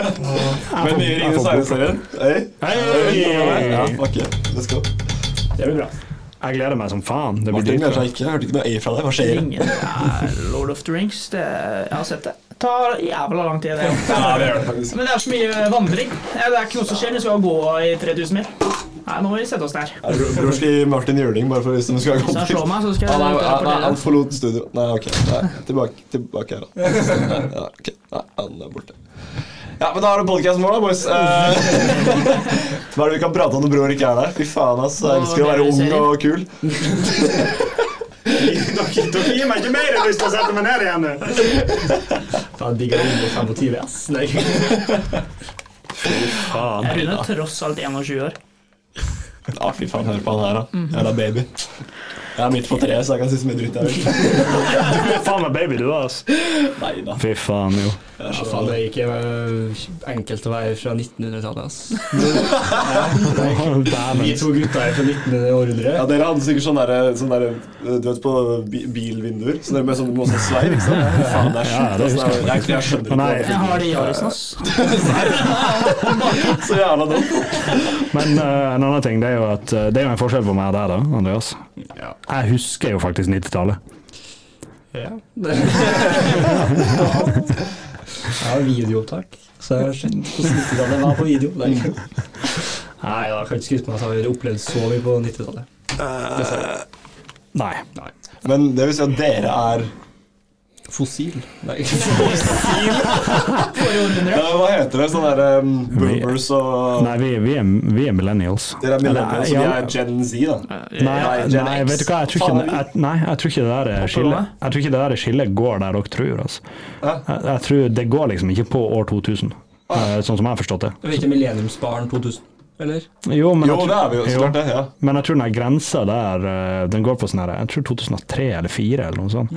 Men nye Ringenes herre-serien? Hei. Hei! Ja. Let's go. Det blir bra. Jeg gleder meg som faen. Det blir Martin gleder seg ikke. Jeg hørte ikke noe A fra deg. Hva skjer? Ingen, ja, Lord of the Rings. Det, jeg har sett det. Det tar jævla lang tid, det. Ja, det gjør det faktisk. Men det er så mye vandring. Det er ikke noe som skjer. Vi skal gå i 3000 mil. Nei, nå må vi sette oss der. Ja, Bror bror skal gi Martin juling bare for hvis de skal gå meg, så skal jeg nei, nei, nei, han forlot studio. Nei, ok. Nei, tilbake, tilbake her, da. Ja, ok. Nei, han er borte. Ja, men da er det podkasten vår, da, boys. Eh, Hva er det vi kan prate om når bror ikke er der? Fy faen, ass. Jeg elsker å være ung og kul. Dere, gir meg ikke mer lyst til å sette meg ned igjen nå. Faen, digger jeg under 25, ass. Nei. Faen. Jeg er tross alt 21 år. Ja, fy faen, hør på han her, da. Jævla baby. Jeg er midt på treet, så jeg kan si så mye dritt jeg vil. Du er faen meg baby, du, ass. Nei da. Fy faen, jo. Ja, faen, det er ikke øh, enkelt å være fra 1900-tallet, ass. Vi to gutta er fra 1900 århundre. Ja, Dere hadde sikkert sånn derre sånn der, Du vet på bilvinduer? Så dere med sånn, sånn sveiv, ikke sant? Faen, det er sjukt. Altså, jeg. Jeg, jeg skjønner ikke Jeg har det i Arisen, ass. Så jævla dumt. Men uh, en annen ting, det er jo at eh, det er jo en forskjell på meg og deg, da, Andreas. Ja. Jeg husker jo faktisk 90-tallet. Ja. Jeg har videoopptak, så hvordan 90-tallet var på video. Nei, Nei jeg kan ikke skryte på meg at jeg har opplevd så mye på 90-tallet. Nei. Men det vil si at dere er Fossil. Nei. Fossil? ja, Hva heter det? Sånn derre um, boomers og Nei, vi, vi, er, vi er millennials. Dere er millennials, ja, vi er Gen Z, da. Nei, Nei, Gen nei, vet du hva, jeg tror ikke, jeg, nei, jeg tror ikke det der skillet. Jeg tror ikke det der skillet går der dere tror. Altså. Jeg, jeg tror Det går liksom ikke på år 2000, eh, sånn som jeg har forstått det. Er vi ikke Millenniumsbarn 2000? Eller? Jo, men, Jo, jeg, det er vi jo. Så jo, klart det. ja men jeg tror den grensa der eh, Den går på sånn her Jeg tror 2003 eller 2004 eller noe sånt.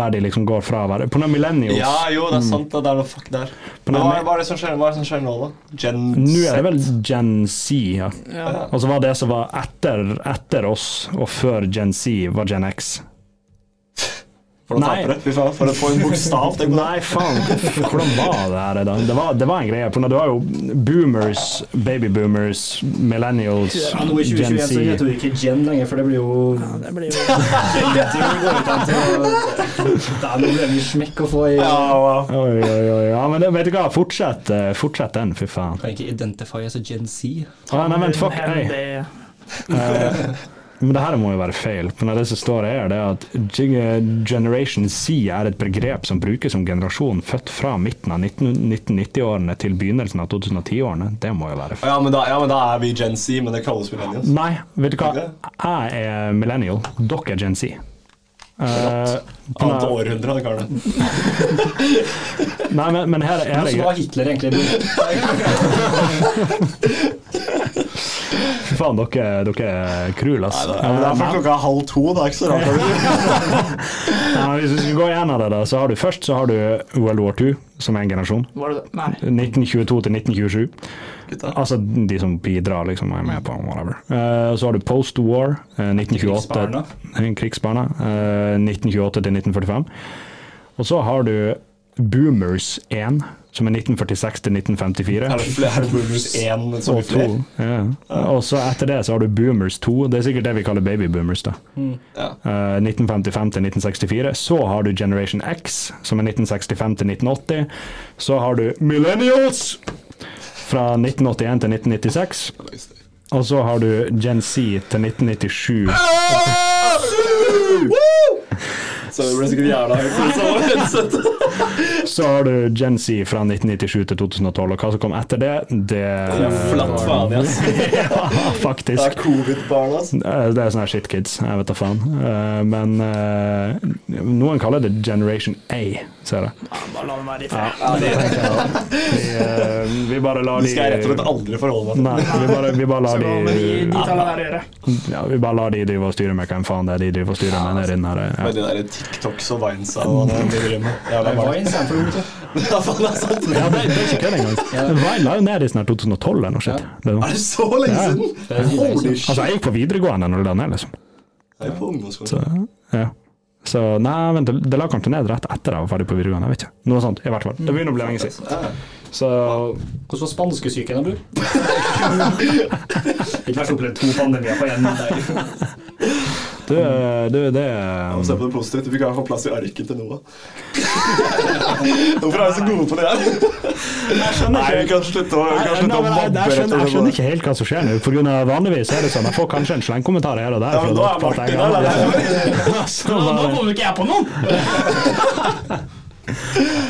Der de liksom går fra å være På noen millennials Ja, jo, det er sant. da. Det er noe fuck der. Men hva, det- hva er det som skjer, hva er det som skjer nå, da? Gen Nå er det vel Gen Z, ja. Ja. Og så var det som var etter, etter oss og før Gen Z, var Gen X. For å Nei. tapere. Fy faen, for å få en bokstav. Tenk på det. Nei, faen. Hvordan var det her da? Det var, det var en greie. For du har jo boomers, babyboomers, millennials, Ja, nå i Gen 2021 så Z. heter du ikke Gen lenger, for det blir jo Det blir jo Det er Da nå ble vi smekk å få i Ja, wow. Oi, oi, oi. Ja, men det, vet du hva, fortsett, eh, fortsett den, fy faen. Kan ikke identify as a Gen Z. Ah, nei, vent, fuck, Hen, hey. det- Eh, men det her må jo være feil. Når det som står her, det er at Generation Z er et begrep som brukes som generasjon født fra midten av 1990-årene til begynnelsen av 2010-årene. Det må jo være feil. Ja men, da, ja, men da er vi Gen Z, men det kalles millennials. Nei, vet du hva? Jeg er millennial. Dere er Gen Z. Eh, Annet den- århundre, kaller det. nei, men, men her, her Så er var Hitler egentlig Fy faen, dere, dere er krul, ass. Ja, det er fra Eh, klokka halv to, det er ikke så rart. nei, hvis vi skal gå gjennom det, da, så har du først så har du World War II, som er en generasjon. Var det det? Nei. 1922 til 1927. Gutta. Altså de som bidrar, liksom, er med på whatever. Eh, så har du post-war, eh, 1928 Krigsbarna. Krigsbarna. eh, 1928 til 1945. Og så har du Boomers 1, som er 1946 til 1954. Er det flere er boomers 1 som Og to. Ja. Og så etter det så har du Boomers 2. Det er sikkert det vi kaller babyboomers. da. Ja. Uh, 1955 til 1964. Så har du Generation X, som er 1965 til 1980. Så har du Millennials fra 1981 til 1996. Og så har du Gen Z til 1997. Så det ble sikkert jævla høyt på det samme headsetet. Så har du Gen Z fra 1997 til 2012, og hva som kom etter det, det Det er flatt faen, ass. Ja, Det faktisk. er covid-barn, Det er sånne her shitkids, jeg vet da faen. Eh, Men eh, noen kaller det Generation A, ser jeg. Bare la dem være i fred. det. Vi, eh, vi bare lar Det de skal jeg rett og slett aldri forholde meg til. Nei, vi bare, vi bare lar de, ja, Vi bare lar de drive og styre med hvem faen det er de driver og styrer med Ja. de der TikToks og Vines og det de driver med. Barn. Vines er for ungt, Ja, faen, det er sant. Ja, det, er ikke kødd engang. Vine la jo ned i sånn 2012 eller noe sånt. Er det så lenge siden? Holy shit. Altså, jeg gikk på videregående når det la ned, liksom. Jeg er på ungdomsskolen. Så, ja. Så nei, vent, det, la kanskje ned rett etter jeg var ferdig på videregående. Jeg vet ikke. Noe sånt, i hvert fall. Det begynner å bli lenge siden. Så Hvordan var spanskesyken, bror? Ikke vært opplevd to pandemier på én dag. du, du det Og se på det positivt. Du fikk i hvert fall plass i arket til Noah. Hvorfor er vi så gode på det her? Nei, vi kan slutte å, vi kan Nei, slutte å mobbe. jeg, skjønner, jeg skjønner ikke helt hva som skjer nå. For grunn av vanligvis er det sånn Jeg får kanskje en slengkommentar her og der. Ja, men nå er Martin der, Nå, bare- ikke jeg på noen!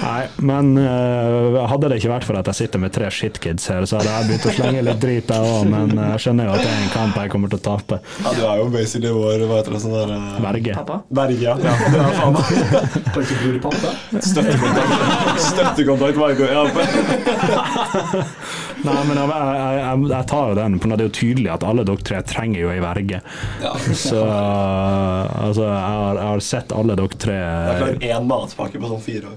Nei, men uh, hadde det ikke vært for at jeg sitter med tre shitkids her, så hadde jeg begynt å slenge litt drit, jeg òg. Men øh, jeg skjønner jo at det er en kamp jeg kommer til å tape. Ja, du er jo basically vår hva heter det, sånn der uh, Verge. Pappa? Berge, ja. ja. Det er faen meg støttekontakt. Støttekontakt Margot. Ja, Nei, men jeg, jeg, jeg, jeg tar jo den, for det er jo tydelig at alle dere tre trenger jo ei verge. ja. Så altså, jeg har, jeg har sett alle dere tre Jeg klarer én matpakke på sånn fire.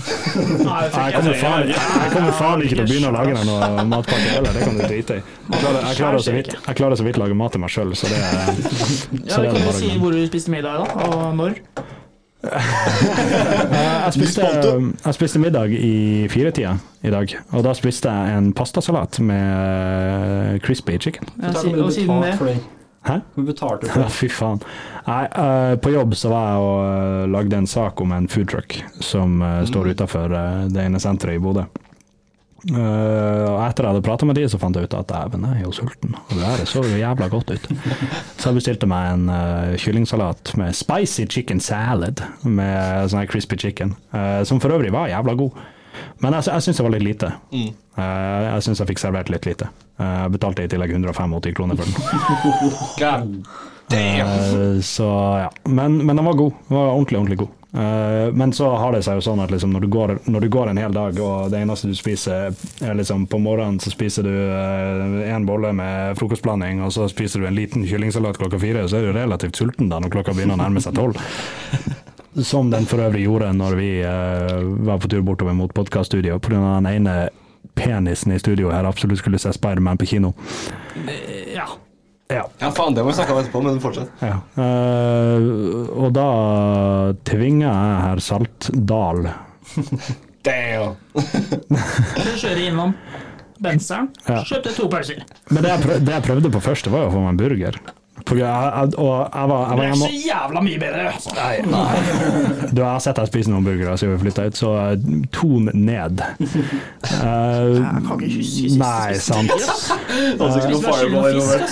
Nei, jeg kommer, faen, jeg kommer faen ikke til å begynne å lage deg noe matpakke heller, det kan du drite i. Jeg klarer, jeg klarer så vidt jeg klarer så vidt lage mat til meg sjøl, så det er Ja, vi kan du jo si hvor du spiste middag, da, og når. Jeg spiste, jeg spiste middag i firetida i dag, og da spiste jeg en pastasalat med crispy chicken. Ja, si, og siden det. Hæ? Hvor betalte du for det? fy faen. Nei, uh, på jobb så var jeg og uh, lagde en sak om en foodtruck som uh, står utafor det ene senteret i Bodø. Og etter jeg hadde prata med de, så fant jeg ut at dæven, jeg er jo sulten. Og det her så jo jævla godt ut. Så jeg bestilte meg en kyllingsalat med spicy chicken salad med sånn her crispy chicken, som for øvrig var jævla god. Men jeg, jeg syns det var litt lite. Mm. Eh, jeg syns jeg fikk servert litt lite. Eh, Jeg betalte i tillegg 185 kroner for den. God. damn. så ja. Men, men den var god. Den var ordentlig, ordentlig god. Eh, men så har det seg jo sånn at liksom når, du går, når du går en hel dag, og det eneste du spiser er liksom På morgenen så spiser du én bolle med frokostblanding, og så spiser du en liten kyllingsalat klokka fire, så er du relativt sulten da når klokka begynner å nærme seg tolv. Som den for øvrig gjorde når vi eh, var på tur bortover mot podkaststudio, pga. den ene penisen i studio her absolutt skulle se Spiderman på kino. Ja. Ja. Ja, faen, det må vi snakke om etterpå, men fortsett. Ja. Uh, og da tvinger jeg herr Saltdal Damn. Så kjører innom Benseren, Ja. kjøpte to pølser. Men det jeg, prøv, det jeg prøvde på først, var jo å få meg en burger. For jeg, jeg, og jeg var, jeg Det er ikke så jævla mye bedre. Nei! Du, jeg har sett deg spise noen burgere siden vi flytta ut, så eh, ton ned. Uh, Jeg kan ikke huske sist Nei, sant. var.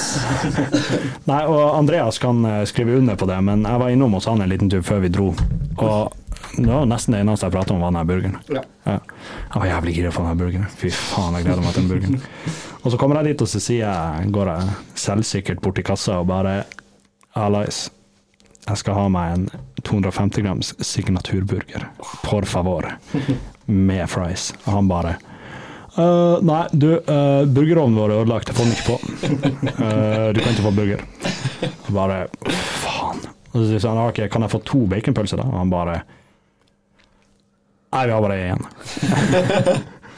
Nei, og Andreas kan eh, skrive under på det, men jeg var innom hos han en liten tur før vi dro. Og det var nesten det eneste jeg pratet om, var den burgeren. Ja. Jeg var jævlig gira på den burgeren. Fy faen, jeg gleder meg til den burgeren. Og så kommer jeg dit, og så sier jeg, går jeg selvsikkert bort til kassa og bare Allies, jeg skal ha meg en 250 grams signaturburger. Por favor. Med fries. Og han bare Uh, nei, du, uh, burgerovnen vår er ødelagt, jeg får den ikke på. Uh, du kan ikke få burger. Jeg bare faen. Og så sier han ok, kan jeg få to baconpølser, da? Og han bare Nei, vi har bare én.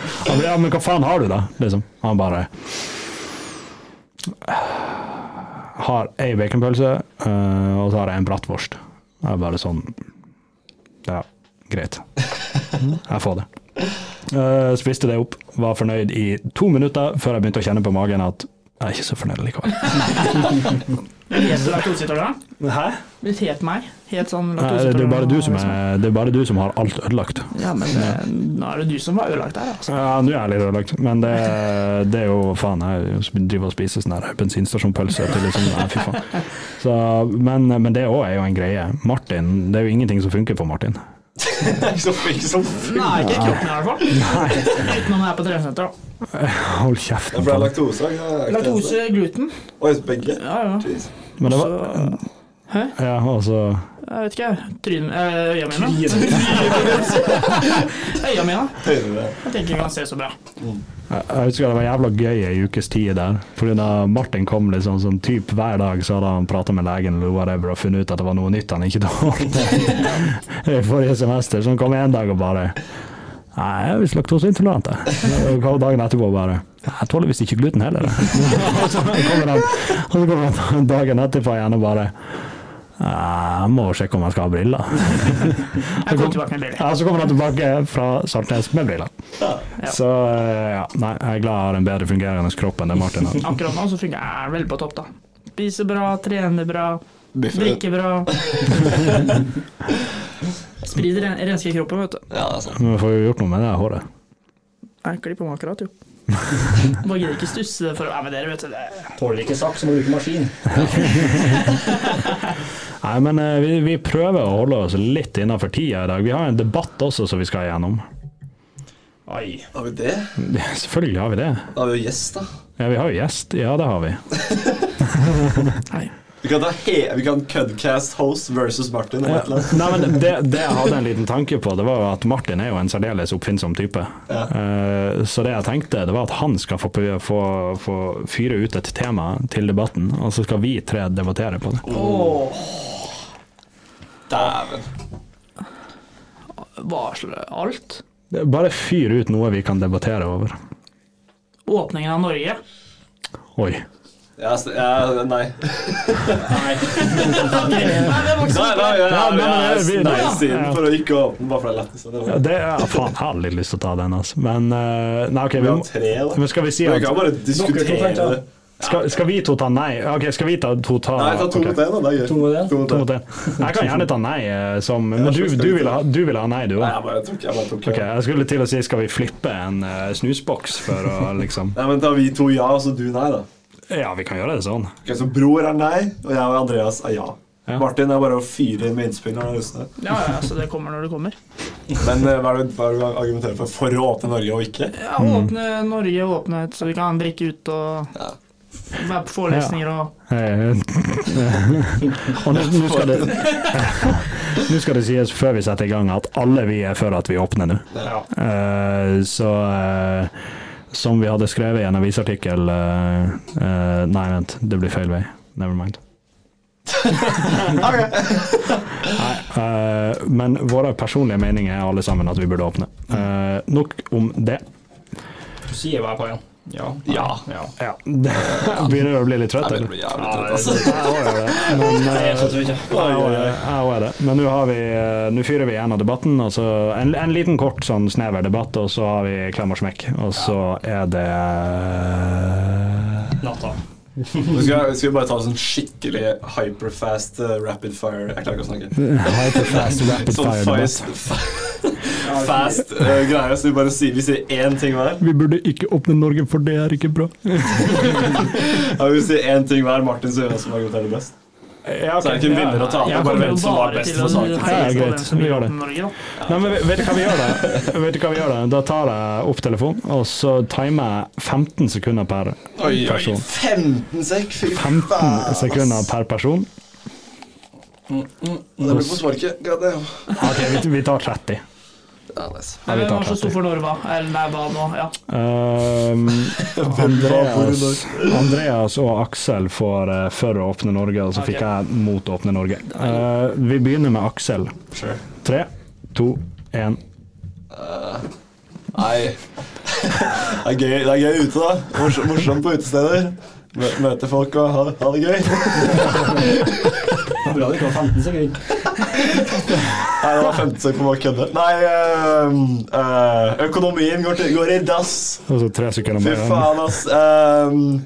Han bare, ja, men hva faen har du, da? Liksom. Han bare Har ei baconpølse, eh, og så har jeg en bratwurst. Det er bare sånn Ja, greit. Jeg får det. Uh, spiste det opp, var fornøyd i to minutter før jeg begynte å kjenne på magen at Jeg er ikke så fornøyd likevel. Hæ? Blitt helt meg? Het sånn Nei, det, er bare du som liksom. er, det er bare du som har alt ødelagt. Ja, men det, nå er det du som var ødelagt der, altså. Ja, nå er jeg litt ødelagt, men det, det er jo faen Jeg driver og spiser sånn her bensinstasjonpølse til liksom Nei, fy faen. Så, men, men det òg er jo en greie. Martin, det er jo ingenting som funker på Martin. Ikke som Nei, ikke i kroppen i hvert fall. Utenom her på treningssenteret. da. Hold kjeft. kjeften. det ble laktose. Er? Laktose, gluten. Oi, begge? Ja, ja. Men det var Hæ? Ja, altså Jeg vet ikke. Tryn... øh, Øya mine. Øya mine. Jeg tenker ikke han ser så bra. Jeg jeg husker det var jævla gøy ei ukes tid der. Fordi da Martin kom liksom sånn typ hver dag, så hadde han prata med legen eller whatever, og funnet ut at det var noe nytt han ikke tålte. I forrige semester. Så han kom en dag og bare Nei, jeg er visst laktoseintolerant. jeg». Og kom dagen etterpå bare Jeg tåler visst ikke gluten heller. Og så kommer han, og så kommer han dagen etterpå igjen og bare jeg må sjekke om jeg skal ha briller. Jeg kommer tilbake med briller. Ja, så kommer han tilbake fra Saltnes med briller. Ja. Så eh, ja, nei, jeg er glad jeg har en bedre fungerende kropp enn det Martin har. Akkurat nå så fungerer jeg veldig på topp, da. Spiser bra, trener bra, drikker bra. Sprider ren rensker kroppen, vet du. Ja, det er sant. Men får jo gjort noe med det håret. Jeg klipper meg akkurat, jo. Bare gidder ikke stusse for å men dere, vet du. Det- Tåler ikke saks, må bruke maskin. Nei, men eh, vi, vi prøver å holde oss litt innafor tida i dag. Vi har en debatt også som vi skal igjennom. Oi. Har vi det? Selvfølgelig har vi det. Da har vi jo gjest, da. Ja, vi har jo gjest. Ja, det har vi. Nei. Vi kan ta he vi kan Cudcast host versus Martin. Ja. Nei, men det, det jeg hadde en liten tanke på, det var jo at Martin er jo en særdeles oppfinnsom type. Ja. Eh, Så det jeg tenkte, det var at han skal få, få, få fyre ut et tema til debatten, og så skal vi tre debattere på det. Åh, Dæven. varsler alt. Bare fyr ut noe vi kan debattere over. Åpningen av Norge. Oi. Ja, st- ja, nei. Nei, Nei, nei, jeg vi- nei-siden for å ikke åpne, bare for det er det Ja, Det er, faen, jeg har litt lyst til å ta den, altså. Men eh, Nei, OK. Vi Vi tre, men skal vi si Vi at kan bare diskutere det. skal, skal vi to ta nei? Ok, skal vi ta to ta Nei, ta to mot én, da. To mot én? To mot én. Jeg kan gjerne ta nei eh, som Men du, du, ville ha, du ville ha nei, du Nei, òg? jeg bare tok, jeg bare tok Ok, jeg skulle til å si skal vi flippe en uh, snusboks for å liksom Nei, men ta vi to ja, og så du nei, da. Ja, vi kan gjøre det sånn. Ok, Så bror er nei, og jeg og Andreas er ja. Ja. Martin er bare å fyre inn med innspill når han har lyst til det. Ja, ja, så det kommer når det kommer. Men eh, hva er det du argumenterer for? For å åpne Norge og ikke? Ja, Åpne Norge, og åpne så vi kan drikke ut og Ja. være på forelesninger og og nå, nå, skal det, nå skal det sies før vi setter i gang at alle vi er for at vi åpner nå. Ja. Uh, så eh, som vi hadde skrevet i en avisartikkel uh, uh, Nei, vent, det blir feil vei. Never mind. Nei, uh, men våre personlige meninger er alle sammen at vi burde åpne. Eh, nok om det. Du sier hva jeg på igjen. Ja. Ja. ja. Ja. Begynner du å bli litt trøtt, Jeg eller? blir jævlig trøtt, altså. Jeg er det. Men, jeg eh, er det. Men nå har vi eh, Nå fyrer vi igjen av debatten. Altså, en, en liten kort sånn snever debatt, og så har vi klem og smekk. Og så er det Natta. Nå skal, skal vi bare ta en sånn skikkelig hyperfast uh, rapid fire Jeg klarer ikke å snakke. hyperfast rapid Sånn fire fast, uh, greie, Så vi bare sier, vi sier én ting hver. Vi burde ikke åpne Norge, for det er ikke bra. Ja, vi sier én ting hver. Martin sier hvem som argumenterer best. Ja, Så er det ikke en vinner å ta Jeg bare hvem som var best for saken. Ja, greit. Vi gjør det. åpne Norge, da. Nei, men vet du hva vi gjør da? Vet du hva vi gjør da? Da tar jeg opp telefonen, og så timer jeg 15 sekunder per Oi, oi, person. 15 sek, 15 sekunder per person. Og det blir på sparket. God damn. Ok, vi, vi tar 30. Ja, Hvem var så 30. stor for Norva? Eller nei, hva nå? Ja. Um, Andreas, Andreas og Aksel for, eh, for å åpne Norge, og så fikk jeg mot å åpne Norge. Uh, vi begynner med Aksel. Sure. Tre, to, én. Nei Det er gøy, det er gøy ute, da. Morsomt på utesteder. Mø- Møte folk og ha, ha det gøy. Bra det ikke var 15 sekunder. Nei, det var 15 sekunder på å bare kødde. Nei, øh, økonomien går, til, går i dass. Og så tre sekunder Fy faen, ass. Øhm,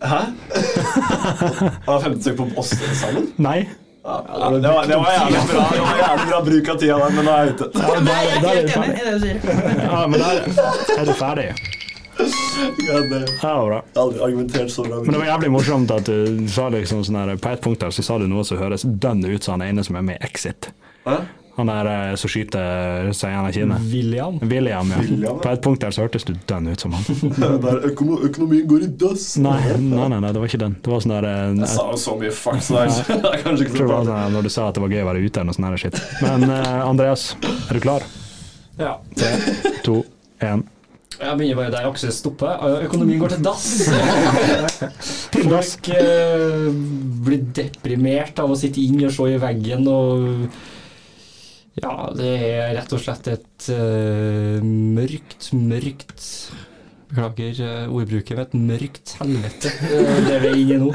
Hæ? det var 15 sekunder på oss sammen? Nei. Ja, det, var, det var jævlig bra Det var jævlig bra bruk av tida der, men nå er jeg ute. Ja, Nei, jeg er der- helt der enig i det du sier. Ja, men der er du ferdig. Ja, det- var bra. Aldri argumentert så bra. Men det var jævlig morsomt at du sa liksom sånn her På et punkt der så sa du noe som høres dønn ut som han ene som er med i Exit. Hæ? Han der eh, som skyter seg gjennom kinnet. William. William, ja. William. På et punkt der så hørtes du dønn ut som han. Der økono økonomien går i dass. Nei, nei, nei, nei, det var ikke den. Det var sånn der eh, Jeg Jeg sa jo så mye fuck, så det er kanskje ikke så bra. sånn når du sa at det var gøy å være ute eller noe sånt. shit. Men uh, Andreas, er du klar? Ja. Tre, to, én. Jeg begynner bare der Aksel stopper. Eh, Økonomien går til dass. Folk eh, blir deprimert av å sitte inn og se i veggen og Ja, det er rett og slett et eh, mørkt, mørkt Beklager eh, ordbruket, men et mørkt helvete eh, det vi er inne i nå.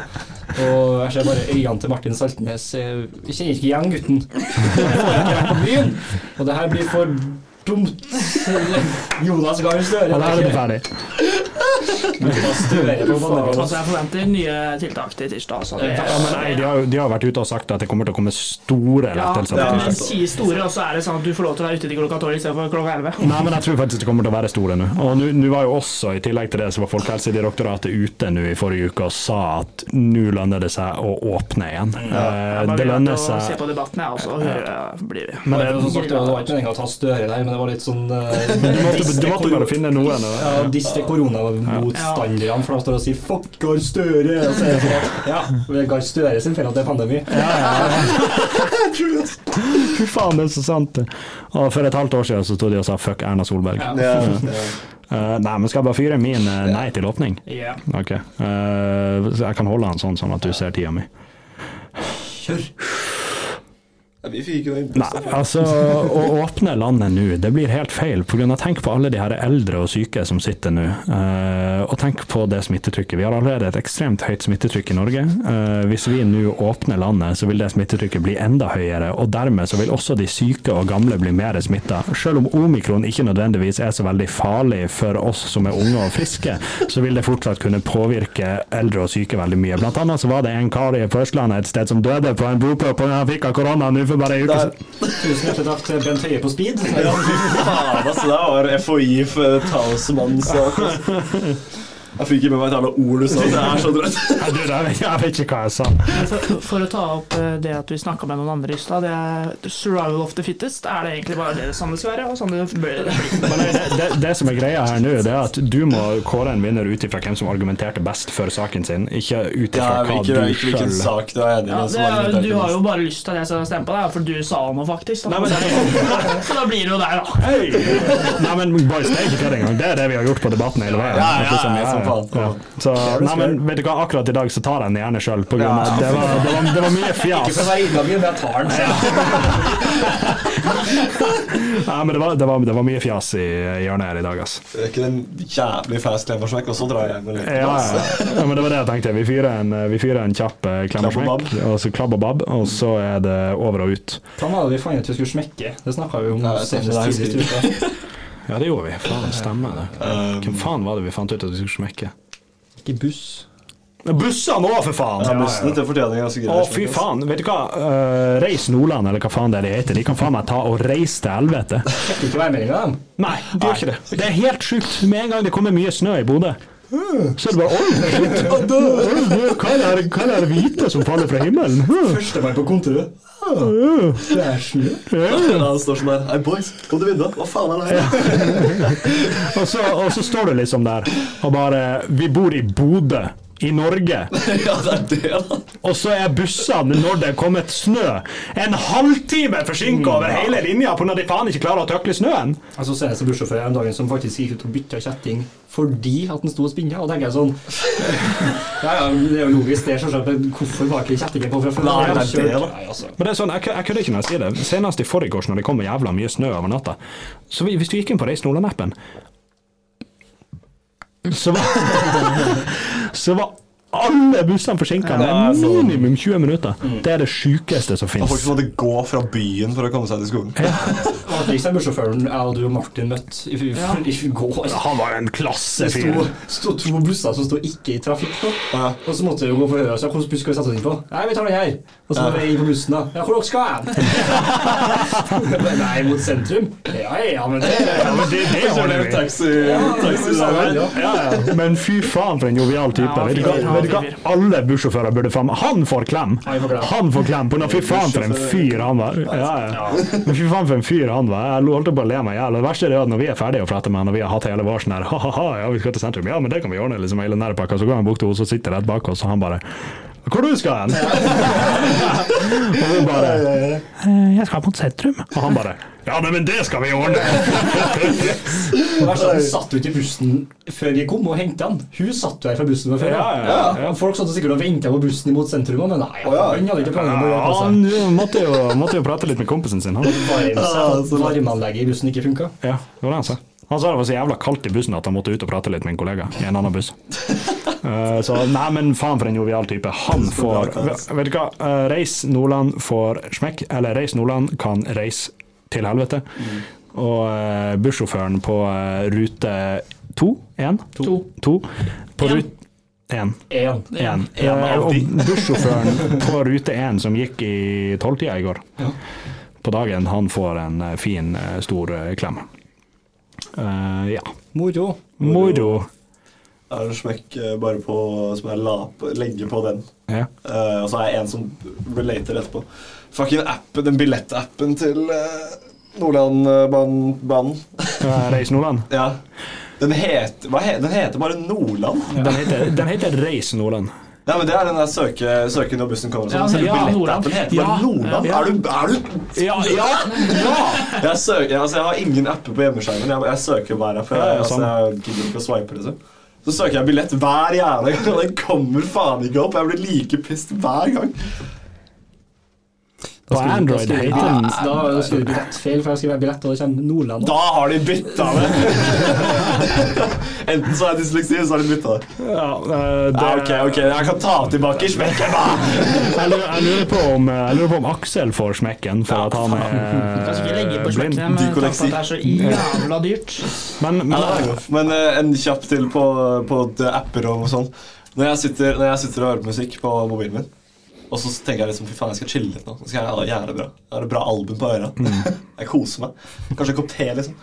Og jeg ser bare øynene til Martin Saltnes. eh, Jeg kjenner ikke igjen gutten. Jeg får ikke vært på byen. Og det her blir for dumt. Jonas Gahr Støre. Ja, der er du ferdig. Altså, jeg forventer nye tiltak til tirsdag. Så det, Ja, men nei, de har, de har vært ute og sagt at det kommer til å komme store ja, lettelser. Ja. men si store, og så er det sånn at du får lov til å være ute til klokka tolv istedenfor klokka elleve. Nei, men jeg tror faktisk det kommer til å være store nå. Og nå- var jo også, i tillegg til det, så var Folkehelsedirektoratet ute nå i forrige uke og sa at nå lønner det seg å åpne igjen. Jeg Eh, det lønner seg. se på debatten, jeg også. Og høre, blir Men det, det, sagt, det var ikke meningen å ta Støre der, men det var litt sånn uh, du, måtte, du måtte bare finne noen. Ja, disse koronamotstanderne for de står og sier 'fuck Gahr Støre'. Og så er det sånn at ja, det er Gahr Støre sin feil at det er pandemi. Fy faen, det er så sant. Og for et halvt år siden så sto de og sa 'fuck Erna Solberg'. Ja. Ja, ja. Eh, nei, men skal jeg bare fyre min uh, nei til åpning? Yeah. Ok. Uh, jeg kan holde den sånn, sånn at du ser tida mi. Kjør. Ja, Vi fikk jo den Nei, altså å åpne landet nå, det blir helt feil. På grunn av, tenk på alle de her eldre og syke som sitter nå. eh, og tenk på det smittetrykket. Vi har allerede et ekstremt høyt smittetrykk i Norge. Eh, hvis vi nå åpner landet, så vil det smittetrykket bli enda høyere. Og dermed så vil også de syke og gamle bli mer smitta. Selv om omikron ikke nødvendigvis er så veldig farlig for oss som er unge og friske, så vil det fortsatt kunne påvirke eldre og syke veldig mye. Blant annet så var det en kar i Førstlandet et sted som døde på en bopøl pga. han fikk av korona nå for bare ei uke siden. Tusen hjertelig takk til Bent Høie på speed. Ja, fy faen, altså. Det var FHI for talsmannssak. Altså. Jeg fikk ikke med meg et jævla ord du sa. Det er så drøyt. Jeg, vet, ikke hva jeg sa. For, for å ta opp eh, det at vi snakka med noen andre i stad, det er survival of the fittest. Er det egentlig bare det sånn det skal være? Og sånn det bør det det, det, det som er greia her nå, det er at du må kåre en vinner ut ifra hvem som argumenterte best for saken sin, ikke ut Ja, hva ikke, du ikke hvilken sjøl sak du er enig Ja, det som er, du har jo bare lyst til at jeg skal stemme på deg, for du sa noe, faktisk. Da. Nei, men- så da blir det jo der, da. Hey! Nei, men boys, det er ikke det engang. Det er det vi har gjort på Debatten hele veien. Ja, ja, liksom, ja, ja. Så, nei, men vet du hva, akkurat i dag så tar jeg den gjerne sjøl, på grunn av Ja. det, var, det, var, det var mye Ikke for å være inngangen, men jeg tar den. selv. Nei, men det var, det var, det var mye fjas i hjørnet her i dag, altså. Det er ikke den jævlig fast klemmersmekk, og så drar jeg med litt. Ja, ja. ja, men det var det jeg tenkte. Vi fyrer en, vi fyrer en kjapp eh, klemmersmekk, og og så klabb og babb, og så er det over og ut. Hva var det vi fant ut vi skulle smekke? Det snakka vi om Nei, senest tidligere i uka. Ja, det gjorde vi. Faen, stemmer det. Um, Hvem faen var det vi fant ut at vi skulle smekke? Ikke buss. Bussene òg, for faen! Ja, bussene til fortjening ganske Å, fy faen. Vet du hva? Uh, Reis Nordland, eller hva faen det er de heter, de kan faen meg ta og reise til helvete. Ikke værmeldinga, dem. Nei, de gjør ikke det. Det er helt sjukt. Med en gang det kommer mye snø i Bodø, så er det bare Oi, Hva er det hvite som faller fra himmelen? Første Førstemann på kontoret. Det er snø. Ja, står sånn der Hei, boys, kom til vinduet. Hva faen er det her? Og så, og så står du liksom der og bare Vi bor i Bodø. I Norge. Ja, det er det, da. Og så er bussene, når det er kommet snø, en halvtime forsinka over hele linja pga. at de faen ikke klarer å tøkle snøen. Altså jeg en bussjåfør en dag som faktisk gikk ut og bytta kjetting fordi at den sto og spinna. Og tenker jeg sånn Ja, ja, det er jo logisk, det, selvsagt, men hvorfor var ikke kjettingen på fra før? Nei, det er det, da. Nei, altså. Men det er sånn, Jeg, jeg kødder ikke når jeg sier det. Senest i forgårs, når det kom jævla mye snø over natta Så vi- Hvis du gikk inn på Reis Nordland-appen, så var Så var alle bussene forsinka Ja, med minimum 20 minutter. Det er det sjukeste som Og folk som måtte gå fra byen for å komme seg til skolen. Artigst Liksom bussjåføren jeg og du og Martin møtte i, går. Han var en klasse klassefyr. Det sto to busser som sto ikke i trafikk nå. Ja. Og så måtte vi gå for høyre. Så hvilken buss skal vi sette oss inn på? Nei, vi tar den her. Og så må vi inn på bussen, da. Ja, hvor dere skal hen? Nei, mot sentrum. Ja, ja, men det Ja, men det, det det Ja, der. ja. Ja, ja. Men fy faen for en jovial type. Ja, vet, du. Alle bussjåfører burde faen Han får klem! Han får klem. På. Fy faen for en fyr han var. Ja, ja. Men fy faen for en fyr han var. Jeg holdt på å le meg i hjel. Det verste er at når vi er ferdige å flette med han, og vi har hatt hele vår sånn her ha-ha-ha, ja, vi skal til sentrum. Ja, men det kan vi ordne, liksom hele nærpakka. Så går han bort til henne, så sitter rett bak oss, og han bare hvor du skal hen? og hun bare «Eh, Jeg skal mot sentrum. Og han bare Ja, nei, men det skal vi ordne! Er at Hun satt ute i bussen før vi kom og hentet han. Hun satt jo her fra bussen før. Ja, ja, ja. Folk satt sikkert og ventet på bussen imot sentrum, men nei, han hadde ikke planer om å Ja, gjøre han måtte jo, måtte jo prate litt med kompisen sin. Han. Varmeanlegget i bussen ikke funka. Ja, det var det han sa. Han sa det var så jævla kaldt i bussen at han måtte ut og prate litt med en kollega i en annen buss. Uh, så nei, men faen for en jovial type. Han får Vet du hva, uh, Reis Nordland får smekk, eller Reis Nordland kan reise til helvete. Og uh, bussjåføren på rute to, én, To. to på rute én. Én. En. En av og bussjåføren på rute 1 som gikk i tolvtida i går, på dagen, han får en fin, stor klem. Eh, ja. Moro. Moro. Er det smekk eh, bare på som jeg la på, legger på den. Ja. Uh, og så er jeg en som relater etterpå. Fucking appen, den billettappen til uh, Nordlandbanen. Uh, Reis Nordland. Ja. Den heter, hva he, den heter bare Nordland. Den heter, den heter Reis Nordland. Ja, men Det er den der søke, søke når bussen kommer. Ja, Sånn. Selve ja, Nordland. heter bare Ja, Nordland. ja. Er du, er du Ja, ja, ja! jeg, søker, altså, jeg har ingen apper på hjemmeskjermen. Jeg, jeg søker app. for Jeg, altså, jeg gidder ikke å swipe. Liksom. Så søker jeg billett hver jævla gang, og den kommer faen ikke opp. Jeg blir like pissed hver gang. På Android Da heter den Da da det du billettfeil, for jeg skriver billett, og det kommer Nordland. Da har de bytta det! Enten så er jeg dysleksi, eller så har de bytta det. ja, eh, det, Ja, ok, ok, Jeg kan ta tilbake smekken, da! Jeg, lurer, jeg, lurer på om, jeg lurer på om Aksel får smekken for at han er på blind. Dykoleksi. det er så jævla dyrt. Men, men Men eh, en kjapp til på, på apper og sånn. Når når jeg sitter og hører på musikk på mobilen min, og så tenker jeg liksom, fy faen, jeg skal chille litt nå. Nå skal jeg ha det jævlig bra. Jeg har et bra album på øra. jeg koser meg. Kanskje en kopp te, liksom.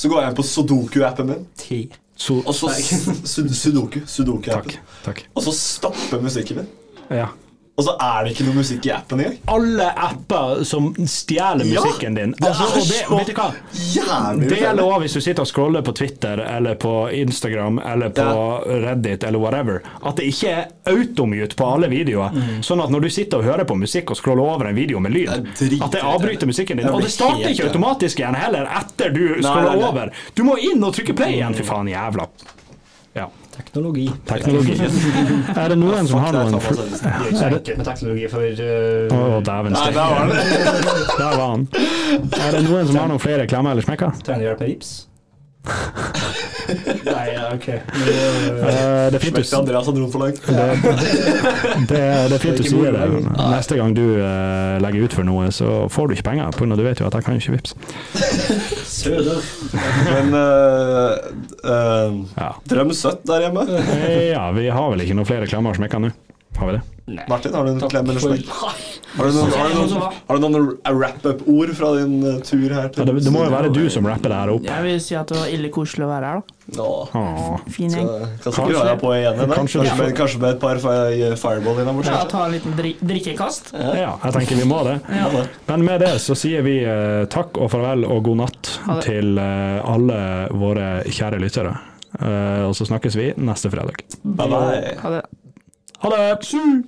Så går jeg inn på Sudoku-appen min, Te. So og så Sud- Sudoku. Sudoku-appen. Og så stopper musikken min. Ja. Og så er det ikke noe musikk i appen engang. Alle apper som stjeler Ja, musikken din. det Altså, er og det, så vet du hva? Jævlig Det gjelder òg hvis du sitter og scroller på Twitter eller på Instagram eller på Reddit eller whatever, at det ikke er automute på alle videoer. Sånn at når du sitter og hører på musikk og scroller over en video med lyd, Det er at det avbryter musikken din. Og det starter ikke automatisk igjen heller etter du scroller nei, over. Du må inn og trykke play igjen, fy faen jævla Ja. Teknologi. Teknologi. Er det noen som har noen fl- Det er ikke så enkelt med teknologi for uh, Å, dæven steike. der var han. Er det noen som har noen flere klemmer eller smekker? Trenger du hjelp med rips? Nei, ja, ok. Eh, det for det, det, er fint du sier det. Neste gang du eh, legger ut for noe, så får du ikke penger. På grunn av du vet jo at jeg kan ikke vips. Søder. Men uh, uh, Ja. Drøm søtt der hjemme. Eh, ja, vi har vel ikke noen flere klemmer jeg kan nå? Har vi det? Martin, har du en klem eller smekk? Har du noen, har du noen, har du noen wrap-up-ord fra din uh, tur her? Ja, det, det må jo være du som rapper det her opp. Jeg vil si at det var ille koselig å være her, da. Åh. Fin gjeng. Kanskje, kan sikkert ha på igjen. Kanskje Kanskje, med, kanskje med et par fi- fireball innabords. Ja, ta en liten drik drikkekast. Ja, jeg tenker vi må det. Ja. Men med det så sier vi uh, takk og farvel og god natt til uh, alle våre kjære lyttere. Uh, og så snakkes vi neste fredag. Bye bye. Ha det. Ha det!